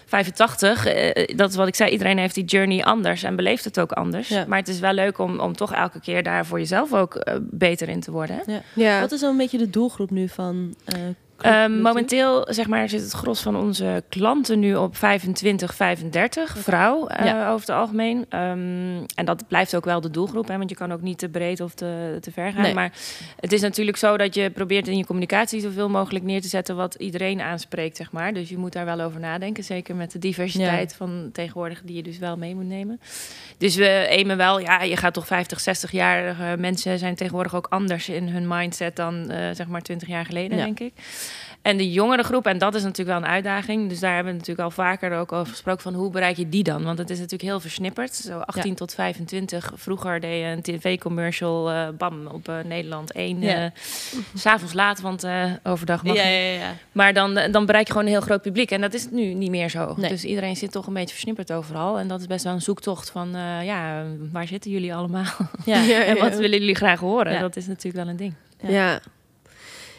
85, uh, dat is wat ik zei, iedereen heeft die journey anders en beleeft het ook anders. Ja. Maar het is wel leuk om, om toch elke keer daar voor jezelf ook uh, beter in te worden. Ja. ja. Wat is dan een beetje de doelgroep nu van uh, Um, momenteel zeg maar, zit het gros van onze klanten nu op 25, 35 vrouw uh, over het algemeen. Um, en dat blijft ook wel de doelgroep, hè, want je kan ook niet te breed of te, te ver gaan. Nee. Maar het is natuurlijk zo dat je probeert in je communicatie zoveel mogelijk neer te zetten wat iedereen aanspreekt, zeg maar. Dus je moet daar wel over nadenken, zeker met de diversiteit ja. van tegenwoordig die je dus wel mee moet nemen. Dus we aimen wel, ja, je gaat toch 50, 60-jarige mensen zijn tegenwoordig ook anders in hun mindset dan uh, zeg maar 20 jaar geleden, denk ik. En de jongere groep, en dat is natuurlijk wel een uitdaging. Dus daar hebben we natuurlijk al vaker ook over gesproken van hoe bereik je die dan? Want het is natuurlijk heel versnipperd. Zo 18 ja. tot 25. Vroeger deed je een tv-commercial, uh, bam, op uh, Nederland 1. Ja. Uh, S'avonds laat, want overdag mag ja, ja, ja, Maar dan, dan bereik je gewoon een heel groot publiek. En dat is nu niet meer zo. Nee. Dus iedereen zit toch een beetje versnipperd overal. En dat is best wel een zoektocht van, ja, waar zitten jullie allemaal? Ja. en wat willen jullie graag horen? Dat is natuurlijk wel een ding. ja.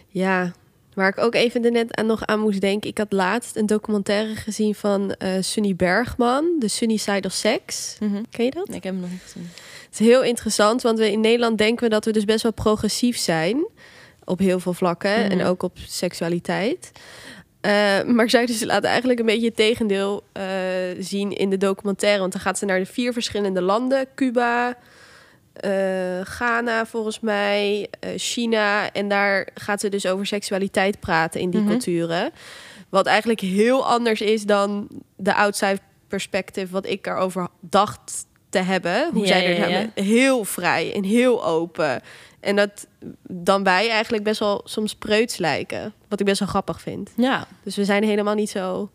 ja. Waar ik ook even net aan nog aan moest denken. Ik had laatst een documentaire gezien van uh, Sunny Bergman, de Sunny Side of Sex. Mm -hmm. Ken je dat? Nee, ik heb hem nog niet gezien. Het is heel interessant, want we in Nederland denken we dat we dus best wel progressief zijn op heel veel vlakken mm -hmm. en ook op seksualiteit. Uh, maar zij dus laat eigenlijk een beetje het tegendeel uh, zien in de documentaire. Want dan gaat ze naar de vier verschillende landen: Cuba, uh, Ghana volgens mij, uh, China. En daar gaat ze dus over seksualiteit praten in die mm -hmm. culturen. Wat eigenlijk heel anders is dan de outside perspective wat ik erover dacht te hebben. Hoe Ja, zij er ja, ja. hebben. Heel vrij en heel open. En dat dan wij eigenlijk best wel soms preuts lijken. Wat ik best wel grappig vind. Ja, Dus we zijn helemaal niet zo...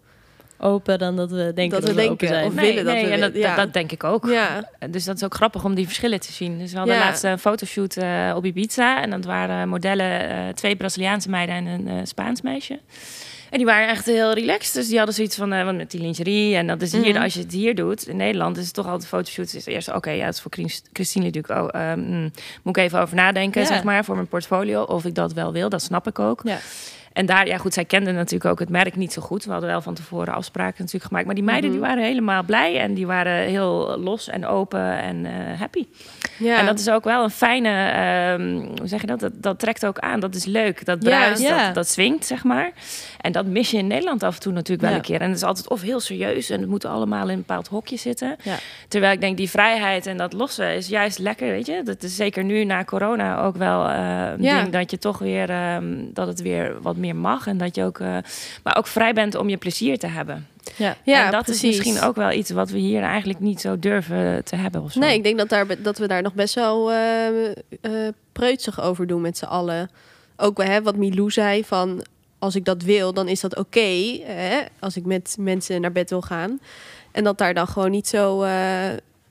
open dan dat we denken Dat dat, we we, open denken, zijn. of Nee, willen dat nee, we en dat, ja. dat, dat denk ik ook. Ja, Dus dat is ook grappig om die verschillen te zien. Dus we hadden Ja. laatst een fotoshoot eh, op Ibiza. En dat waren modellen, eh, twee Braziliaanse meiden en een eh, Spaans meisje. En die waren echt heel relaxed. Dus die hadden zoiets van, eh, want met die lingerie. En dat is hier, Mhm. als je het hier doet, in Nederland, is het toch altijd fotoshoot. Is eerst, oké, ja, het is voor Chris- Christine natuurlijk. Oh, ehm, mm, moet ik even over nadenken, zeg maar, voor mijn portfolio. Of ik dat wel wil, dat snap ik ook. Ja. En daar, ja goed, zij kenden natuurlijk ook het merk niet zo goed. We hadden wel van tevoren afspraken natuurlijk gemaakt. Maar die meiden Mhm. die waren helemaal blij. En die waren heel los en open en eh, happy. ja. En dat is ook wel een fijne, ehm, hoe zeg je dat? dat? Dat trekt ook aan. Dat is leuk. Dat bruist. Dat, dat swingt, zeg maar. En dat mis je in Nederland af en toe natuurlijk wel Ja. een keer. En het is altijd of heel serieus en het moet allemaal in een bepaald hokje zitten. Ja. Terwijl ik denk, die vrijheid en dat losse is juist lekker, weet je. Dat is zeker nu na corona ook wel eh, een Ja. ding dat je toch weer, ehm, dat het weer wat meer mag. En dat je ook, eh, maar ook vrij bent om je plezier te hebben. Ja. ja, en dat precies. is misschien ook wel iets wat we hier eigenlijk niet zo durven te hebben of zo. Nee, ik denk dat, daar, dat we daar nog best wel eh eh, preutsig over doen met z'n allen. Ook hè, wat Milou zei van... als ik dat wil, dan is dat oké. hè, als ik met mensen naar bed wil gaan. En dat daar dan gewoon niet zo eh,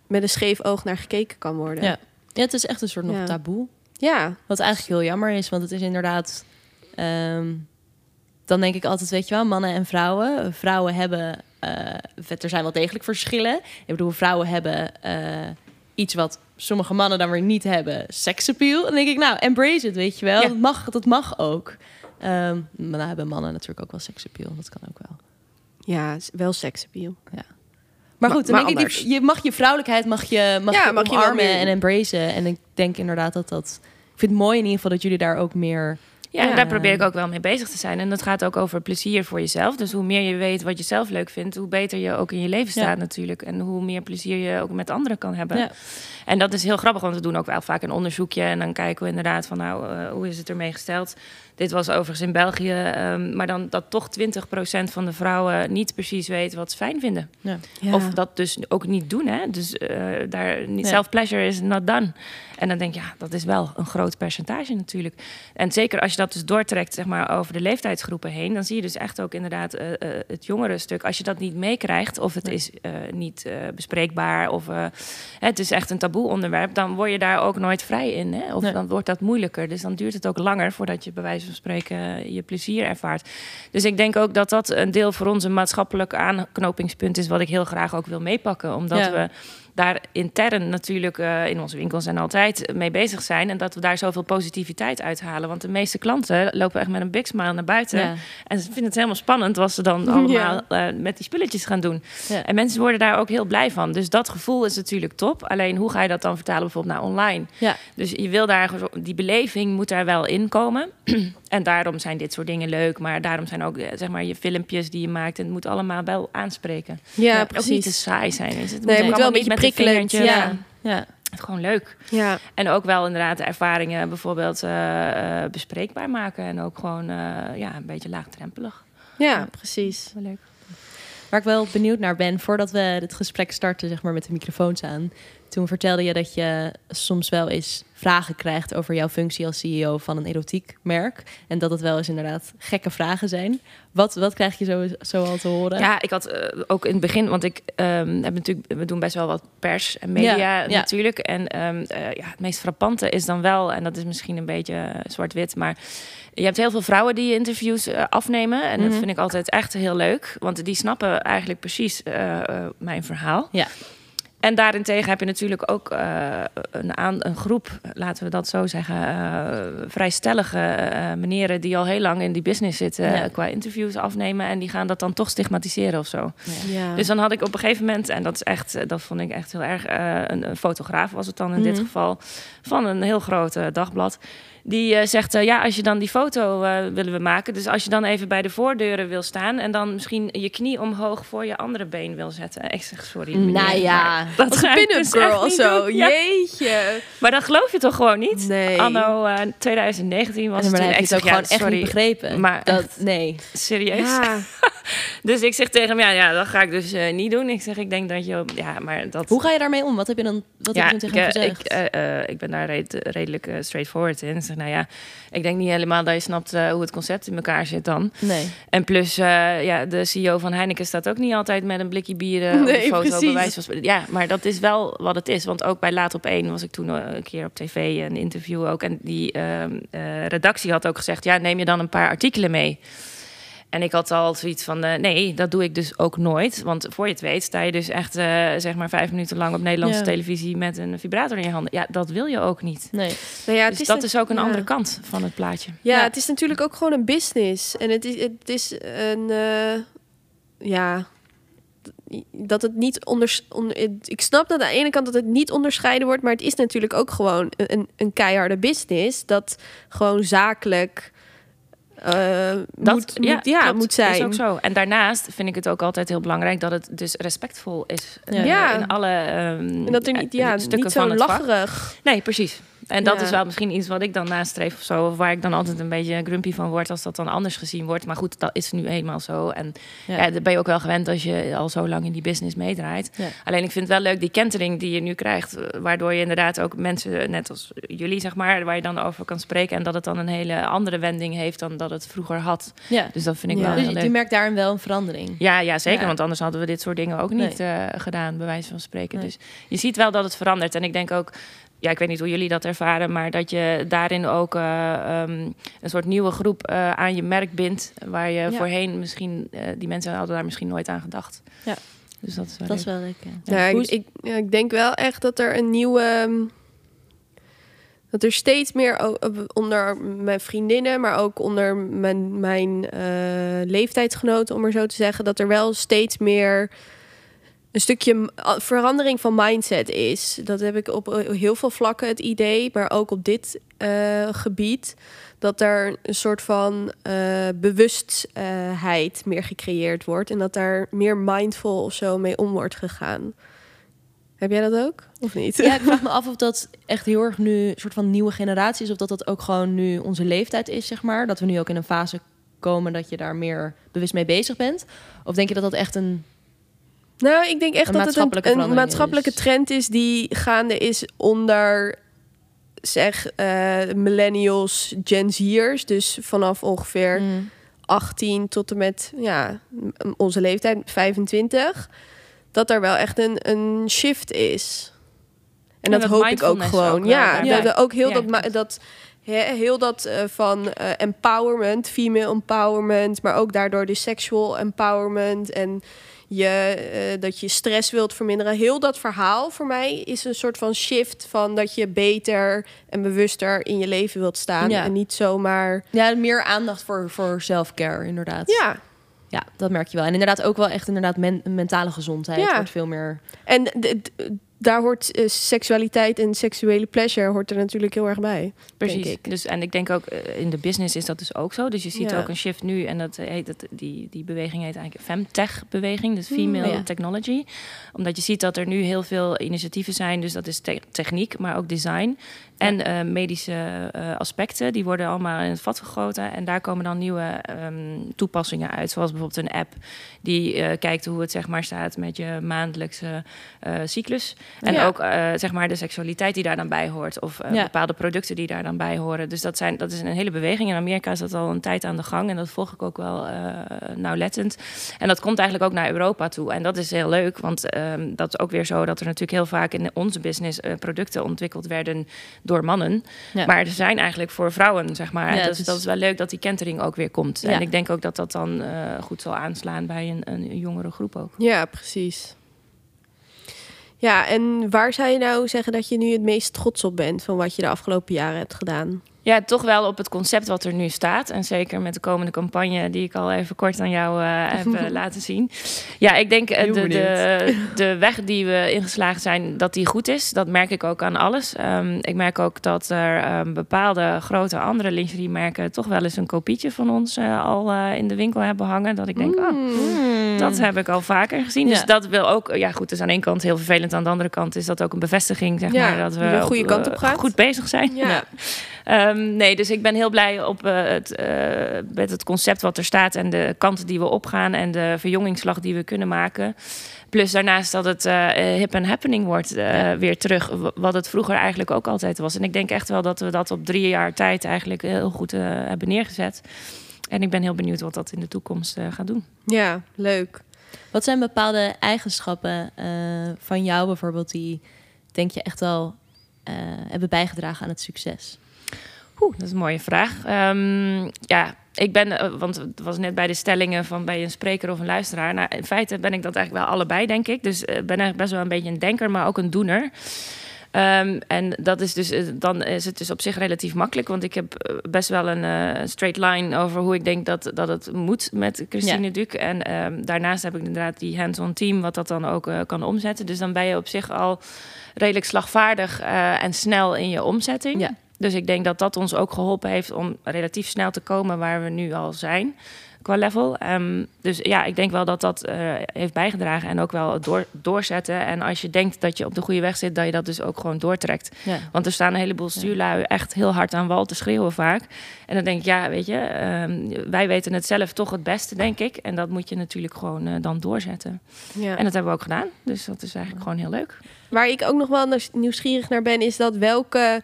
met een scheef oog naar gekeken kan worden. Ja. Ja, het is echt een soort nog Ja. taboe. Ja, Wat eigenlijk heel jammer is, want het is inderdaad... ehm, dan denk ik altijd, weet je wel, mannen en vrouwen. Vrouwen hebben... eh, er zijn wel degelijk verschillen. Ik bedoel, vrouwen hebben eh, iets wat sommige mannen dan weer niet hebben. Seksappeal. En dan denk ik, nou, embrace it, weet je wel. Ja. Dat, mag, dat mag ook. Ehm maar dan hebben mannen natuurlijk ook wel seksappeal. Dat kan ook wel. ja wel seksappeal. Maar Maar- goed, dan maar denk ik, die- je mag je vrouwelijkheid mag je, mag Ja, je mag omarmen en embracen. En ik denk inderdaad dat dat... Ik vind het mooi in ieder geval dat jullie daar ook meer... Ja, en daar probeer ik ook wel mee bezig te zijn. En dat gaat ook over plezier voor jezelf. Dus hoe meer je weet wat je zelf leuk vindt, hoe beter je ook in je leven Ja. staat natuurlijk. En hoe meer plezier je ook met anderen kan hebben. Ja. En dat is heel grappig, want we doen ook wel vaak een onderzoekje. En dan kijken we inderdaad van, nou, eh, hoe is het ermee gesteld? Dit was overigens in België. ehm, maar dan dat toch 20% van de vrouwen niet precies weet wat ze fijn vinden. Ja. Of dat dus ook niet doen. Hè? Dus eh, daar niet Ja. self-pleasure is not done. En dan denk je, ja, dat is wel een groot percentage natuurlijk. En zeker als je dat dus doortrekt zeg maar, over de leeftijdsgroepen heen, dan zie je dus echt ook inderdaad eh, eh, het jongere stuk. Als je dat niet meekrijgt, of het Nee. is eh, niet eh, bespreekbaar, of eh, het is echt een taboe onderwerp, dan word je daar ook nooit vrij in. Hè? Of Nee. dan wordt dat moeilijker. Dus dan duurt het ook langer voordat je bij wijze van spreken eh, je plezier ervaart. Dus ik denk ook dat dat een deel voor ons een maatschappelijk aanknopingspunt is, wat ik heel graag ook wil meepakken. Omdat Ja. we daar intern natuurlijk uh, in onze winkels en altijd mee bezig zijn. En dat we daar zoveel positiviteit uithalen. Want de meeste klanten lopen echt met een big smile naar buiten. En ze vinden het helemaal spannend wat ze dan allemaal uh, met die spulletjes gaan doen. En mensen worden daar ook heel blij van. Dus dat gevoel is natuurlijk top. Alleen hoe ga je dat dan vertalen bijvoorbeeld naar online? Dus je wil daar, die beleving moet daar wel in komen. en daarom zijn dit soort dingen leuk. Maar daarom zijn ook zeg maar, je filmpjes die je maakt. En het moet allemaal wel aanspreken. Ja, precies. Ook niet te saai zijn. Is het nee, moet, moet wel een beetje prikkelend. Ja. ja. Het gewoon leuk. Ja. En ook wel inderdaad de ervaringen bijvoorbeeld uh, bespreekbaar maken. En ook gewoon uh, ja, een beetje laagdrempelig. Ja, ja. precies. Wel leuk. Waar ik wel benieuwd naar ben, voordat we het gesprek starten, zeg maar met de microfoons aan. Toen vertelde je dat je soms wel eens vragen krijgt over jouw functie als CEO van een erotiek merk. En dat het wel eens inderdaad gekke vragen zijn. Wat, wat krijg je zo, zo al te horen? Ja, ik had uh, ook in het begin, want ik um, heb natuurlijk, we doen best wel wat pers en media natuurlijk. En um, uh, ja, het meest frappante is dan wel, en dat is misschien een beetje zwart-wit, maar je hebt heel veel vrouwen die interviews uh, afnemen. En dat mhm. vind ik altijd echt heel leuk. Want die snappen eigenlijk precies mijn verhaal. Ja. En daarentegen heb je natuurlijk ook uh, een, aan, een groep, laten we dat zo zeggen, uh, vrijstellige uh, meneren die al heel lang in die business zitten qua interviews afnemen en die gaan dat dan toch stigmatiseren of zo. Ja. Dus dan had ik op een gegeven moment, en dat is echt, dat vond ik echt heel erg, een, een, fotograaf was het dan in dit mhm. geval, van een heel groot dagblad. Die uh, zegt, uh, ja, als je dan die foto uh, willen we maken. Dus als je dan even bij de voordeuren wil staan... en dan misschien je knie omhoog voor je andere been wil zetten. Ik zeg, sorry. Nou ja, dat is pin-up dus girl of zo. Jeetje. Maar dat geloof je toch gewoon niet? Nee. Anno 2019 was het toen... Ik ook gewoon echt niet begrepen. Maar dat, nee. Serieus? Ja. Dus ik zeg tegen hem, ja, ja dat ga ik dus niet doen. Ik zeg, ik denk dat je... Ja, maar dat... Hoe ga je daarmee om? Wat heb je dan, wat ja, heb je tegen hem gezegd? Ik, ik ben daar redelijk straightforward in nou ja, ik denk niet helemaal dat je snapt hoe het concept in elkaar zit dan. Nee. En plus, ja, de CEO van Heineken staat ook niet altijd met een blikje bier uh, nee, op foto bewijs van. Ja, maar dat is wel wat het is. Want ook bij Laat op één was ik toen een keer op tv, een interview ook. En die ehm, redactie had ook gezegd, ja, neem je dan een paar artikelen mee. En ik had al zoiets van, uh, nee, dat doe ik dus ook nooit. Want voor je het weet sta je dus echt, uh, zeg maar, vijf minuten lang op Nederlandse televisie met een vibrator in je handen. Ja, dat wil je ook niet. Nee. Nou ja, dus is dat is ook een andere kant van het plaatje. Ja, het is natuurlijk ook gewoon een business. En het is, het is een, uh, ja, dat het niet onder, ik snap dat aan de ene kant dat het niet onderscheiden wordt, maar het is natuurlijk ook gewoon een, een keiharde business dat gewoon zakelijk uh, dat moet, ja, ja moet zijn. Is ook zo. En daarnaast vind ik het ook altijd heel belangrijk dat het dus respectvol is. Ja. in alle um, en dat er niet, ja, stukken niet zo van lacherig. Nee, precies. En dat is wel misschien iets wat ik dan nastreef of zo. Of waar ik dan altijd een beetje grumpy van word als dat dan anders gezien wordt. Maar goed, dat is nu eenmaal zo. En ja. ja ben je ook wel gewend als je al zo lang in die business meedraait. Alleen ik vind het wel leuk die kentering die je nu krijgt. Eh, waardoor je inderdaad ook mensen, net als jullie zeg maar, waar je dan over kan spreken. En dat het dan een hele andere wending heeft dan dat het vroeger had. Dus dat vind ik wel dus leuk. Je merkt daarin wel een verandering. Ja, ja zeker. Want anders hadden we dit soort dingen ook niet uh, gedaan, bij wijze van spreken. Dus je ziet wel dat het verandert. En ik denk ook ja, ik weet niet hoe jullie dat ervaren, maar dat je daarin ook uh, um, een soort nieuwe groep uh, aan je merk bindt. Waar je voorheen misschien, uh, die mensen hadden daar misschien nooit aan gedacht. Ja. Dus dat is wel, dat is wel lekker. Ja, ik, ik, ja, ik, denk wel echt dat er een nieuwe. Ehm, dat er steeds meer onder mijn vriendinnen, maar ook onder mijn, mijn leeftijdsgenoten, om maar zo te zeggen, dat er wel steeds meer een stukje verandering van mindset is. Dat heb ik op heel veel vlakken het idee, maar ook op dit uh, gebied. Dat er een soort van uh, bewustheid meer gecreëerd wordt. En dat daar meer mindful of zo mee om wordt gegaan. Heb jij dat ook? Of niet? Ja, ik vraag me af of dat echt heel erg nu een soort van nieuwe generatie is. Of dat dat ook gewoon nu onze leeftijd is, zeg maar. Dat we nu ook in een fase komen dat je daar meer bewust mee bezig bent. Of denk je dat dat echt een nou, ik denk echt dat het een, een maatschappelijke trend is die gaande is onder zeg uh, millennials, Gen Z'ers. Dus vanaf ongeveer 18 mm. tot en met ja, onze leeftijd, 25. Dat er wel echt een, een shift is. En, dat, hoop ik ook gewoon. ja, ja. Hebben ook heel dat, dat he- heel dat eh, van eh, empowerment, female empowerment, maar ook daardoor de sexual empowerment en je, eh, dat je stress wilt verminderen. Heel dat verhaal voor mij is een soort van shift van dat je beter en bewuster in je leven wilt staan Ja. en niet zomaar. Ja, meer aandacht voor, voor self-care, inderdaad. Ja, Ja, dat merk je wel. En inderdaad ook wel echt inderdaad men- mentale gezondheid Ja. wordt veel meer... en d- d- daar hoort eh, seksualiteit en seksuele pleasure hoort er natuurlijk heel erg bij. Precies. Dus, en ik denk ook eh, in de business is dat dus ook zo. Dus je ziet Ja. ook een shift nu. En dat heet dat, die, die beweging heet eigenlijk Femtech-beweging. Dus Female Oh ja. Technology. Omdat je ziet dat er nu heel veel initiatieven zijn. Dus dat is te- techniek, maar ook design. En eh, medische eh, aspecten. Die worden allemaal in het vat gegoten. En daar komen dan nieuwe ehm, toepassingen uit. Zoals bijvoorbeeld een app die eh, kijkt hoe het zeg maar staat met je maandelijkse cyclus. En Ja. ook zeg maar de seksualiteit die daar dan bij hoort. Of Ja. bepaalde producten die daar dan bij horen. Dus dat, zijn, dat is een hele beweging. In Amerika is dat al een tijd aan de gang. En dat volg ik ook wel nauwlettend. En dat komt eigenlijk ook naar Europa toe. En dat is heel leuk. Want ehm, dat is ook weer zo dat er natuurlijk heel vaak in onze business producten ontwikkeld werden door mannen. Ja. Maar ze zijn eigenlijk voor vrouwen, zeg maar. Ja, dus dat is wel leuk dat die kentering ook weer komt. Ja. En ik denk ook dat dat dan eh, goed zal aanslaan bij een, een jongere groep ook. Ja, precies. Ja, en waar zou je nou zeggen dat je nu het meest trots op bent van wat je de afgelopen jaren hebt gedaan? Ja, toch wel op het concept wat er nu staat. En zeker met de komende campagne, die ik al even kort aan jou eh, heb eh, laten zien. Ja, ik denk eh, de, de, de weg die we ingeslagen zijn, dat die goed is. Dat merk ik ook aan alles. Ehm, ik merk ook dat er ehm, bepaalde grote andere lingeriemerken toch wel eens een kopietje van ons al in de winkel hebben hangen. Dat ik denk, oh, Hmm. dat heb ik al vaker gezien. Dus dat wil ook, ja goed, dus aan één kant heel vervelend. Aan de andere kant is dat ook een bevestiging, zeg Ja, maar, dat we de goede op, kant op goed bezig zijn. Ja. Ehm, nee, dus ik ben heel blij op, eh, het, eh, met het concept wat er staat en de kanten die we opgaan en de verjongingsslag die we kunnen maken. Plus daarnaast dat het eh, hip en happening wordt eh, weer terug, wat het vroeger eigenlijk ook altijd was. En ik denk echt wel dat we dat op drie jaar tijd eigenlijk heel goed eh, hebben neergezet. En ik ben heel benieuwd wat dat in de toekomst eh, gaat doen. Ja, leuk. Wat zijn bepaalde eigenschappen eh, van jou bijvoorbeeld die, denk je, echt wel eh, hebben bijgedragen aan het succes? Oeh, dat is een mooie vraag. Ehm, ja, ik ben, eh, want het was net bij de stellingen van bij een spreker of een luisteraar. Nou, in feite ben ik dat eigenlijk wel allebei, denk ik. Dus ik ben eigenlijk best wel een beetje een denker, maar ook een doener. Ehm, en dat is dus, eh, dan is het dus op zich relatief makkelijk. Want ik heb eh, best wel een eh, straight line over hoe ik denk dat, dat het moet met Christine Duc. En ehm, daarnaast heb ik inderdaad die hands-on team, wat dat dan ook eh, kan omzetten. Dus dan ben je op zich al redelijk slagvaardig eh, en snel in je omzetting. Ja. Dus ik denk dat dat ons ook geholpen heeft om relatief snel te komen waar we nu al zijn qua level. Ehm, dus ja, ik denk wel dat dat eh, heeft bijgedragen en ook wel het door, doorzetten. En als je denkt dat je op de goede weg zit, dat je dat dus ook gewoon doortrekt. Ja. Want er staan een heleboel stuurlui echt heel hard aan wal te schreeuwen vaak. En dan denk ik, ja, weet je, ehm, wij weten het zelf toch het beste, denk ik. En dat moet je natuurlijk gewoon eh, dan doorzetten. Ja. En dat hebben we ook gedaan. Dus dat is eigenlijk gewoon heel leuk. Waar ik ook nog wel nieuws- nieuwsgierig naar ben, is dat welke,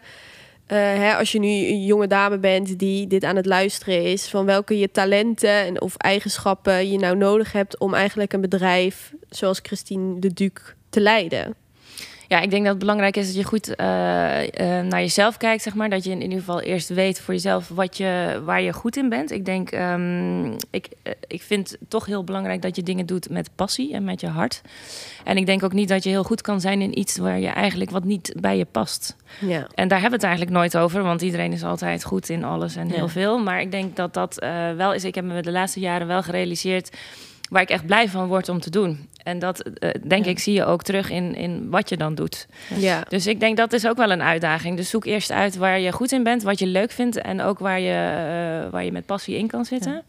eh, hè, als je nu een jonge dame bent die dit aan het luisteren is, van welke je talenten en of eigenschappen je nou nodig hebt om eigenlijk een bedrijf zoals Christine de Duc te leiden. Ja, ik denk dat het belangrijk is dat je goed eh, eh, naar jezelf kijkt, zeg maar. Dat je in ieder geval eerst weet voor jezelf wat je, waar je goed in bent. Ik denk, ehm, ik, eh, ik vind het toch heel belangrijk dat je dingen doet met passie en met je hart. En ik denk ook niet dat je heel goed kan zijn in iets waar je eigenlijk wat niet bij je past. Ja. En daar hebben we het eigenlijk nooit over, want iedereen is altijd goed in alles en heel Ja. veel. Maar ik denk dat dat wel is. Ik heb me de laatste jaren wel gerealiseerd waar ik echt blij van word om te doen. En dat, eh, denk Ja. ik, zie je ook terug in, in wat je dan doet. Ja. Dus ik denk dat is ook wel een uitdaging. Dus zoek eerst uit waar je goed in bent, wat je leuk vindt en ook waar je, eh, waar je met passie in kan zitten.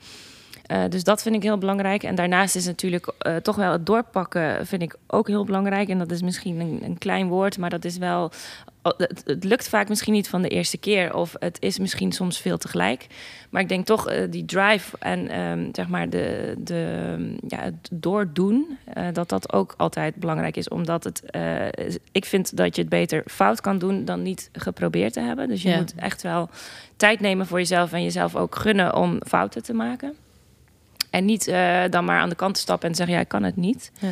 Eh, dus dat vind ik heel belangrijk. En daarnaast is natuurlijk eh, toch wel het doorpakken vind ik ook heel belangrijk. En dat is misschien een, een klein woord, maar dat is wel. Het, het lukt vaak misschien niet van de eerste keer. Of het is misschien soms veel tegelijk. Maar ik denk toch eh, die drive en ehm, zeg maar de, de, ja, het doordoen, dat dat ook altijd belangrijk is. Omdat het, ik vind dat je het beter fout kan doen dan niet geprobeerd te hebben. Dus je Ja. moet echt wel tijd nemen voor jezelf en jezelf ook gunnen om fouten te maken. En niet eh, dan maar aan de kant te stappen en zeggen, ja, ik kan het niet. Ja.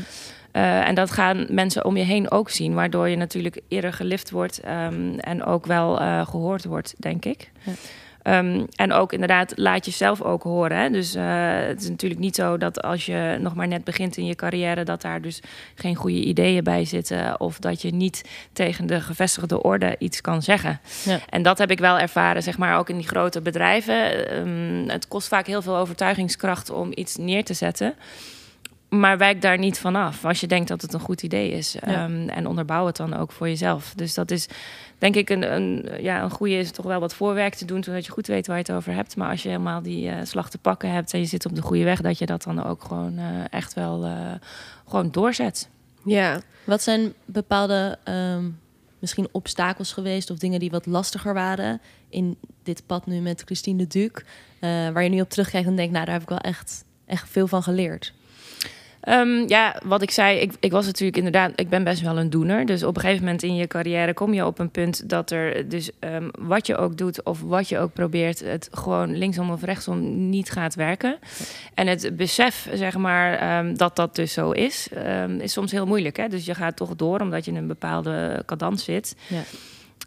Eh, en dat gaan mensen om je heen ook zien, waardoor je natuurlijk eerder gelift wordt ehm, en ook wel eh, gehoord wordt, denk ik. Ja. Ehm, en ook inderdaad, laat jezelf ook horen. Hè? Dus eh, het is natuurlijk niet zo dat als je nog maar net begint in je carrière, dat daar dus geen goede ideeën bij zitten. Of dat je niet tegen de gevestigde orde iets kan zeggen. Ja. En dat heb ik wel ervaren, zeg maar, ook in die grote bedrijven. Ehm, het kost vaak heel veel overtuigingskracht om iets neer te zetten. Maar wijk daar niet vanaf als je denkt dat het een goed idee is. Ja. Ehm, en onderbouw het dan ook voor jezelf. Dus dat is denk ik een, een, ja, een goede is toch wel wat voorwerk te doen, zodat je goed weet waar je het over hebt. Maar als je helemaal die eh, slag te pakken hebt en je zit op de goede weg, dat je dat dan ook gewoon eh, echt wel eh, gewoon doorzet. Ja. Wat zijn bepaalde ehm, misschien obstakels geweest of dingen die wat lastiger waren in dit pad nu met Christine de Duc, eh, waar je nu op terugkijkt en denkt, nou daar heb ik wel echt, echt veel van geleerd. Ehm, ja, wat ik zei, ik, ik was natuurlijk inderdaad, ik ben best wel een doener. Dus op een gegeven moment in je carrière kom je op een punt dat er dus ehm, wat je ook doet of wat je ook probeert, het gewoon linksom of rechtsom niet gaat werken. En het besef, zeg maar, ehm, dat dat dus zo is, is soms heel moeilijk. Hè? Dus je gaat toch door omdat je in een bepaalde cadans zit. Ja.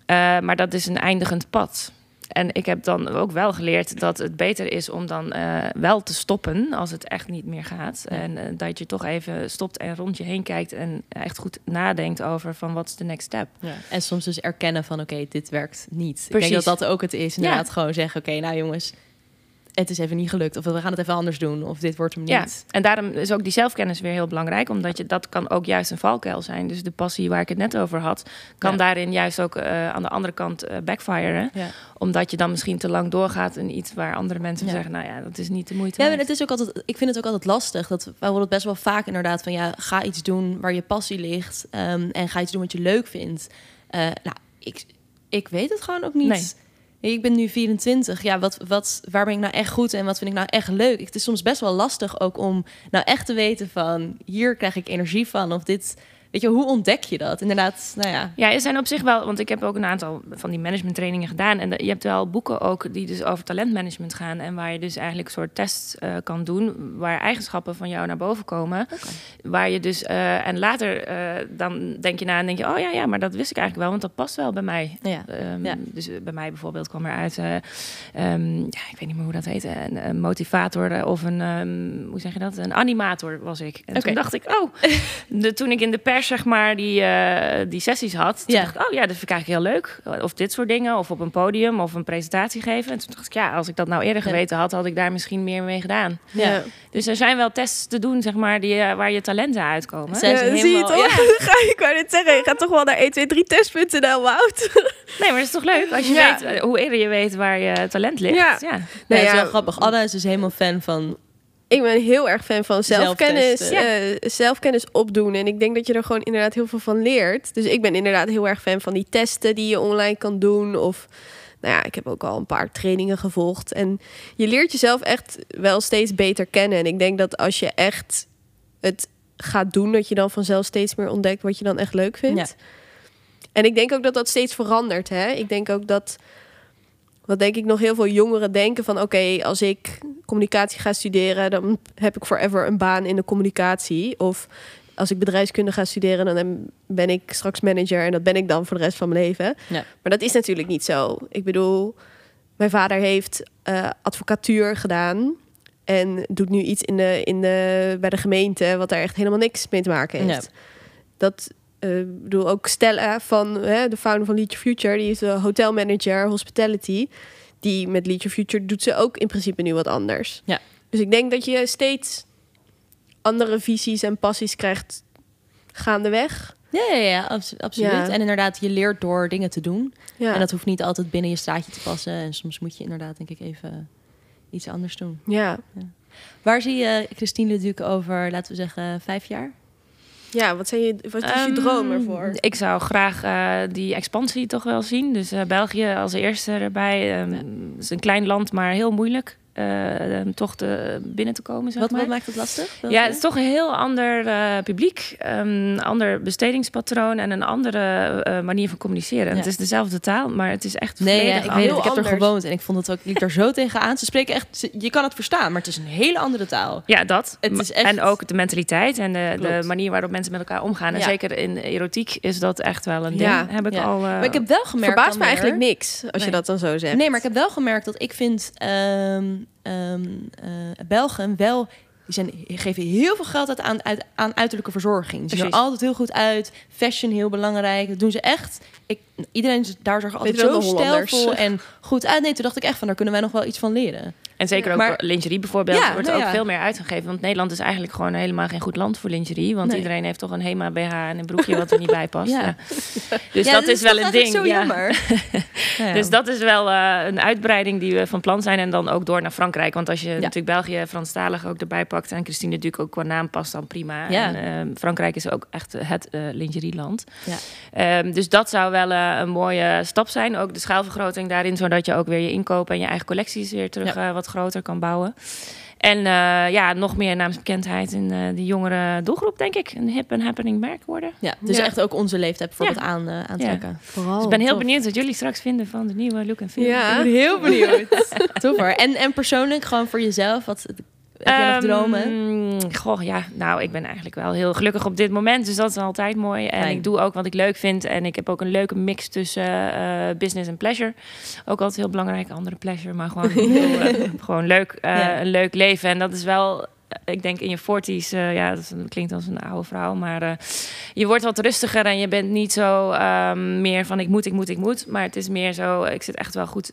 Eh, maar dat is een eindigend pad. En ik heb dan ook wel geleerd dat het beter is om dan eh, wel te stoppen als het echt niet meer gaat. Ja. En eh, dat je toch even stopt en rond je heen kijkt en echt goed nadenkt over van wat is de next step. En soms dus erkennen van oké, dit werkt niet. Ik Precies. denk dat dat ook het is. Inderdaad, gewoon zeggen oké, nou jongens, het is even niet gelukt. Of we gaan het even anders doen. Of dit wordt hem Ja, niet. en daarom is ook die zelfkennis weer heel belangrijk, omdat je dat kan ook juist een valkuil zijn. Dus de passie waar ik het net over had, kan Ja. daarin juist ook eh, aan de andere kant eh, backfiren. Ja. Omdat je dan misschien te lang doorgaat in iets waar andere mensen Ja. zeggen, nou ja, dat is niet de moeite. Ja, maar het is ook altijd, ik vind het ook altijd lastig. Dat horen het best wel vaak inderdaad van ja, ga iets doen waar je passie ligt. ehm, en ga iets doen wat je leuk vindt. Eh, nou, ik, ik weet het gewoon ook niet. Nee. Ik ben nu 24. Ja, wat, wat, waar ben ik nou echt goed en wat vind ik nou echt leuk? Het is soms best wel lastig ook om nou echt te weten van hier krijg ik energie van. Of dit, weet je, hoe ontdek je dat? Inderdaad, nou ja. Ja, er zijn op zich wel, want ik heb ook een aantal van die managementtrainingen gedaan. En je hebt wel boeken ook die dus over talentmanagement gaan. En waar je dus eigenlijk een soort test eh, kan doen. Waar eigenschappen van jou naar boven komen. Waar je dus, eh, en later eh, dan denk je na en denk je, oh ja, ja, maar dat wist ik eigenlijk wel, want dat past wel bij mij. Ja. Ehm, Ja. Dus bij mij bijvoorbeeld kwam eruit, eh ehm, ja, ik weet niet meer hoe dat heet, een, een motivator of een, ehm, hoe zeg je dat, een animator was ik. En toen dacht ik, oh, de, toen ik in de pers zeg maar die, eh, die sessies had, toen Ja. dacht ik, oh ja, dat vind ik eigenlijk heel leuk. Of dit soort dingen, of op een podium of een presentatie geven. En toen dacht ik, ja, als ik dat nou eerder Ja. geweten had, had ik daar misschien meer mee gedaan. Ja. Dus er zijn wel tests te doen, zeg maar, die, eh, waar je talenten uitkomen. Zijn zie je toch? Ga- ik wou net zeggen, je gaat toch wel naar 1, 2, 3 test.nl, Wout. Nee, maar dat is toch leuk als je Ja. weet, eh, hoe eerder je weet waar je talent ligt. Ja. Ja. Nee, Nou het is wel grappig. Anna is dus helemaal fan van Ik ben heel erg fan van zelfkennis, eh, zelfkennis opdoen. En ik denk dat je er gewoon inderdaad heel veel van leert. Dus ik ben inderdaad heel erg fan van die testen die je online kan doen. Of, nou ja, ik heb ook al een paar trainingen gevolgd. En je leert jezelf echt wel steeds beter kennen. En ik denk dat als je echt het gaat doen, dat je dan vanzelf steeds meer ontdekt wat je dan echt leuk vindt. Ja. En ik denk ook dat dat steeds verandert. Hè? Ik denk ook dat, wat denk ik nog heel veel jongeren denken van... oké, als ik communicatie ga studeren... dan heb ik forever een baan in de communicatie. Of als ik bedrijfskunde ga studeren... dan ben ik straks manager en dat ben ik dan voor de rest van mijn leven. Ja. Maar dat is natuurlijk niet zo. Ik bedoel, mijn vader heeft eh, advocatuur gedaan... en doet nu iets in de, in de, bij de gemeente... wat daar echt helemaal niks mee te maken heeft. Ja. Dat eh, ik bedoel ook Stella van hè, de founder van Your Future, die is de hotelmanager hospitality. Die met Your Future doet ze ook in principe nu wat anders. Ja. Dus ik denk dat je steeds andere visies en passies krijgt gaandeweg. Ja, ja, ja abs- absoluut. Ja. En inderdaad, je leert door dingen te doen. Ja. En dat hoeft niet altijd binnen je straatje te passen. En soms moet je inderdaad, denk ik, even iets anders doen. ja. Waar zie je Christine Leduc over, laten we zeggen, vijf jaar? Ja, wat, zijn je, wat is je Ehm, droom ervoor? Ik zou graag eh, die expansie toch wel zien. Dus eh, België als eerste erbij. Ehm, Het is een klein land, maar heel moeilijk. Eh, toch te, binnen te komen. Zeg Wat, maar. wat maakt het lastig? Ja, het is toch een heel ander eh, publiek, een ander bestedingspatroon en een andere eh, manier van communiceren. Ja. Het is dezelfde taal, maar het is echt Nee, ja, ik anders. weet het. Ik heb er gewoond en ik vond het ook. Ik liep er zo tegenaan. Ze spreken echt. Je kan het verstaan, maar het is een hele andere taal. Ja, dat. Het is echt- En ook de mentaliteit en de, de manier waarop mensen met elkaar omgaan. En Ja. zeker in erotiek is dat echt wel een ding. Ja. Heb ik al. Maar ik heb wel gemerkt. Verbaast me eigenlijk niks als je dat dan zo zegt. Nee, maar ik heb wel gemerkt dat ik vind ehm eh, Belgen wel. Die zijn, geven heel veel geld uit aan, uit, aan uiterlijke verzorging. Ze zien er altijd heel goed uit. Fashion heel belangrijk. Dat doen ze echt. Ik, iedereen daar zag altijd zo stijlvol en goed uit. Nee, toen dacht ik echt van, daar kunnen wij nog wel iets van leren. En zeker ook Maar- lingerie bijvoorbeeld Ja, wordt nou ook ja. veel meer uitgegeven. Want Nederland is eigenlijk gewoon helemaal geen goed land voor lingerie. Want Nee. iedereen heeft toch een Hema BH en een broekje wat er niet bij past. Ja. Dus dat is wel een eigenlijk ding. Zo ja. jammer. Ja. Dus dat is wel eh, een uitbreiding die we van plan zijn. En dan ook door naar Frankrijk. Want als je natuurlijk België, Franstalig ook erbij pakt. En Christine natuurlijk ook qua naam past dan prima. En eh, Frankrijk is ook echt het eh lingerieland. Ja. Ehm, dus dat zou wel eh, een mooie stap zijn. Ook de schaalvergroting daarin. Zodat je ook weer je inkoop en je eigen collecties weer terug eh, wat groter kan bouwen. En eh, ja, nog meer naamsbekendheid in eh de jongere doelgroep, denk ik. Een hip en happening merk worden. ja, dus Ja. echt ook onze leeftijd bijvoorbeeld aan, eh, aantrekken. Vooral. Dus ik ben heel tof. benieuwd wat jullie straks vinden van de nieuwe look en feel. Ja. Ik ben heel benieuwd. Tof hoor. En, en persoonlijk, gewoon voor jezelf, wat heb nog Ehm, dromen? Goh, ja, nou, ik ben eigenlijk wel heel gelukkig op dit moment. Dus dat is altijd mooi. En Fijn. ik doe ook wat ik leuk vind. En ik heb ook een leuke mix tussen eh, business en pleasure. Ook altijd heel belangrijk, andere pleasure. Maar gewoon, heel, eh, gewoon leuk, eh, Ja. een leuk leven. En dat is wel... eh, Ik denk in je 40s, eh, ja, dat klinkt als een oude vrouw, maar eh, je wordt wat rustiger en je bent niet zo ehm, meer van ik moet, ik moet, ik moet. Maar het is meer zo, ik zit echt wel goed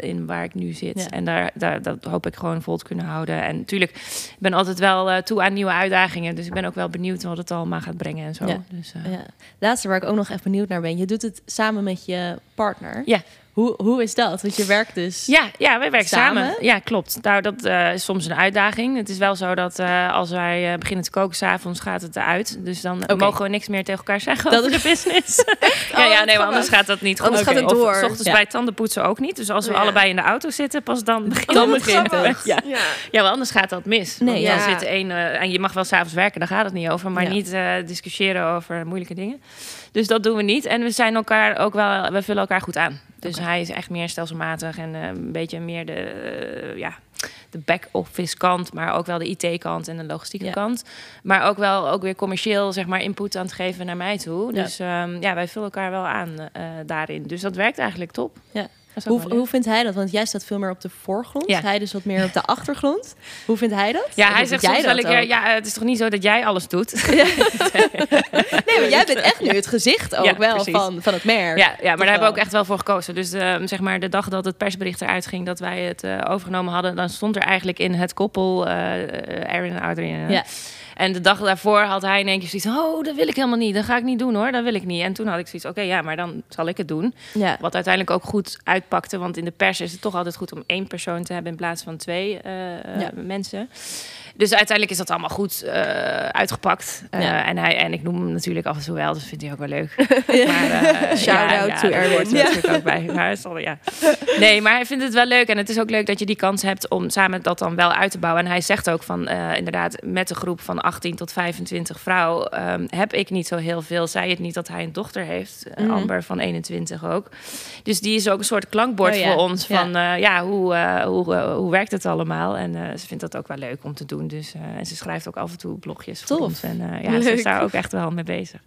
in waar ik nu zit. Ja. En daar, daar, dat hoop ik gewoon vol te kunnen houden. En natuurlijk, ik ben altijd wel toe aan nieuwe uitdagingen. Dus ik ben ook wel benieuwd wat het allemaal gaat brengen en zo. Ja. Dus, Ja. Laatste waar ik ook nog echt benieuwd naar ben. Je doet het samen met je partner. Ja. Hoe, hoe is dat? Want je werkt dus... Ja, ja, wij werken samen. Samen? Ja, klopt. Nou, dat eh, is soms een uitdaging. Het is wel zo dat eh, als wij eh, beginnen te koken s'avonds, gaat het eruit. Dus dan mogen we niks meer tegen elkaar zeggen Dat over de business. ja, Oh, ja, nee, maar anders gaat dat niet goed. Anders gaat het Of door. s ochtends Ja. bij tandenpoetsen ook niet. Dus als we Ja. allebei in de auto zitten, pas dan begint Dan het. begint het. Ja. Ja. ja, want anders gaat dat mis. Nee, ja. dan zit één, en je mag wel s'avonds werken, daar gaat het niet over. Maar Ja. niet eh, discussiëren over moeilijke dingen. Dus dat doen we niet. En we zijn elkaar ook wel, we vullen elkaar goed aan. Dus hij is echt meer stelselmatig en eh, een beetje meer de, eh, ja, de back-office kant, maar ook wel de IT-kant en de logistieke Ja. kant. Maar ook wel ook weer commercieel, zeg maar, input aan het geven naar mij toe. Ja. Dus ehm, ja, wij vullen elkaar wel aan eh, daarin. Dus dat werkt eigenlijk top. Ja. Hoe, hoe vindt hij dat? Want jij staat veel meer op de voorgrond. Ja. Hij dus wat meer op de achtergrond. Hoe vindt hij dat? Ja, hij zegt soms wel keer, ja, het is toch niet zo dat jij alles doet? Nee, maar jij bent echt nu het gezicht ook Ja, wel precies. van, van het merk. Ja, ja maar daar hebben we ook echt wel voor gekozen. Dus eh, zeg maar de dag dat het persbericht eruit ging dat wij het eh, overgenomen hadden, dan stond er eigenlijk in het koppel eh Aaron en Adrian. Ja. En de dag daarvoor had hij in één keer zoiets oh, dat wil ik helemaal niet. Dat ga ik niet doen hoor, dat wil ik niet. En toen had ik zoiets oké, ja, maar dan zal ik het doen. Ja. Wat uiteindelijk ook goed uitpakte, want in de pers is het toch altijd goed om één persoon te hebben in plaats van twee eh, eh, Ja. mensen. Dus uiteindelijk is dat allemaal goed eh, uitgepakt. Eh, Ja. en, hij, en ik noem hem natuurlijk af en toe wel, dus vindt hij ook wel leuk. Maar, eh, Shout-out to daar Erwin. er Ja. natuurlijk ook bij. Maar, ja. Nee, maar hij vindt het wel leuk. En het is ook leuk dat je die kans hebt om samen dat dan wel uit te bouwen. En hij zegt ook van, inderdaad, met een groep van 18 tot 25 vrouw... ehm, heb ik niet zo heel veel. Zij het niet dat hij een dochter heeft. Mhm. Amber van 21 ook. Dus die is ook een soort klankbord Oh ja, voor ons. ja. Van, ja, ja hoe, hoe, hoe werkt het allemaal? En ze vindt dat ook wel leuk om te doen. Dus, eh, en ze schrijft ook af en toe blogjes voor Tof. ons. En eh, ja, ze is daar ook echt wel mee bezig.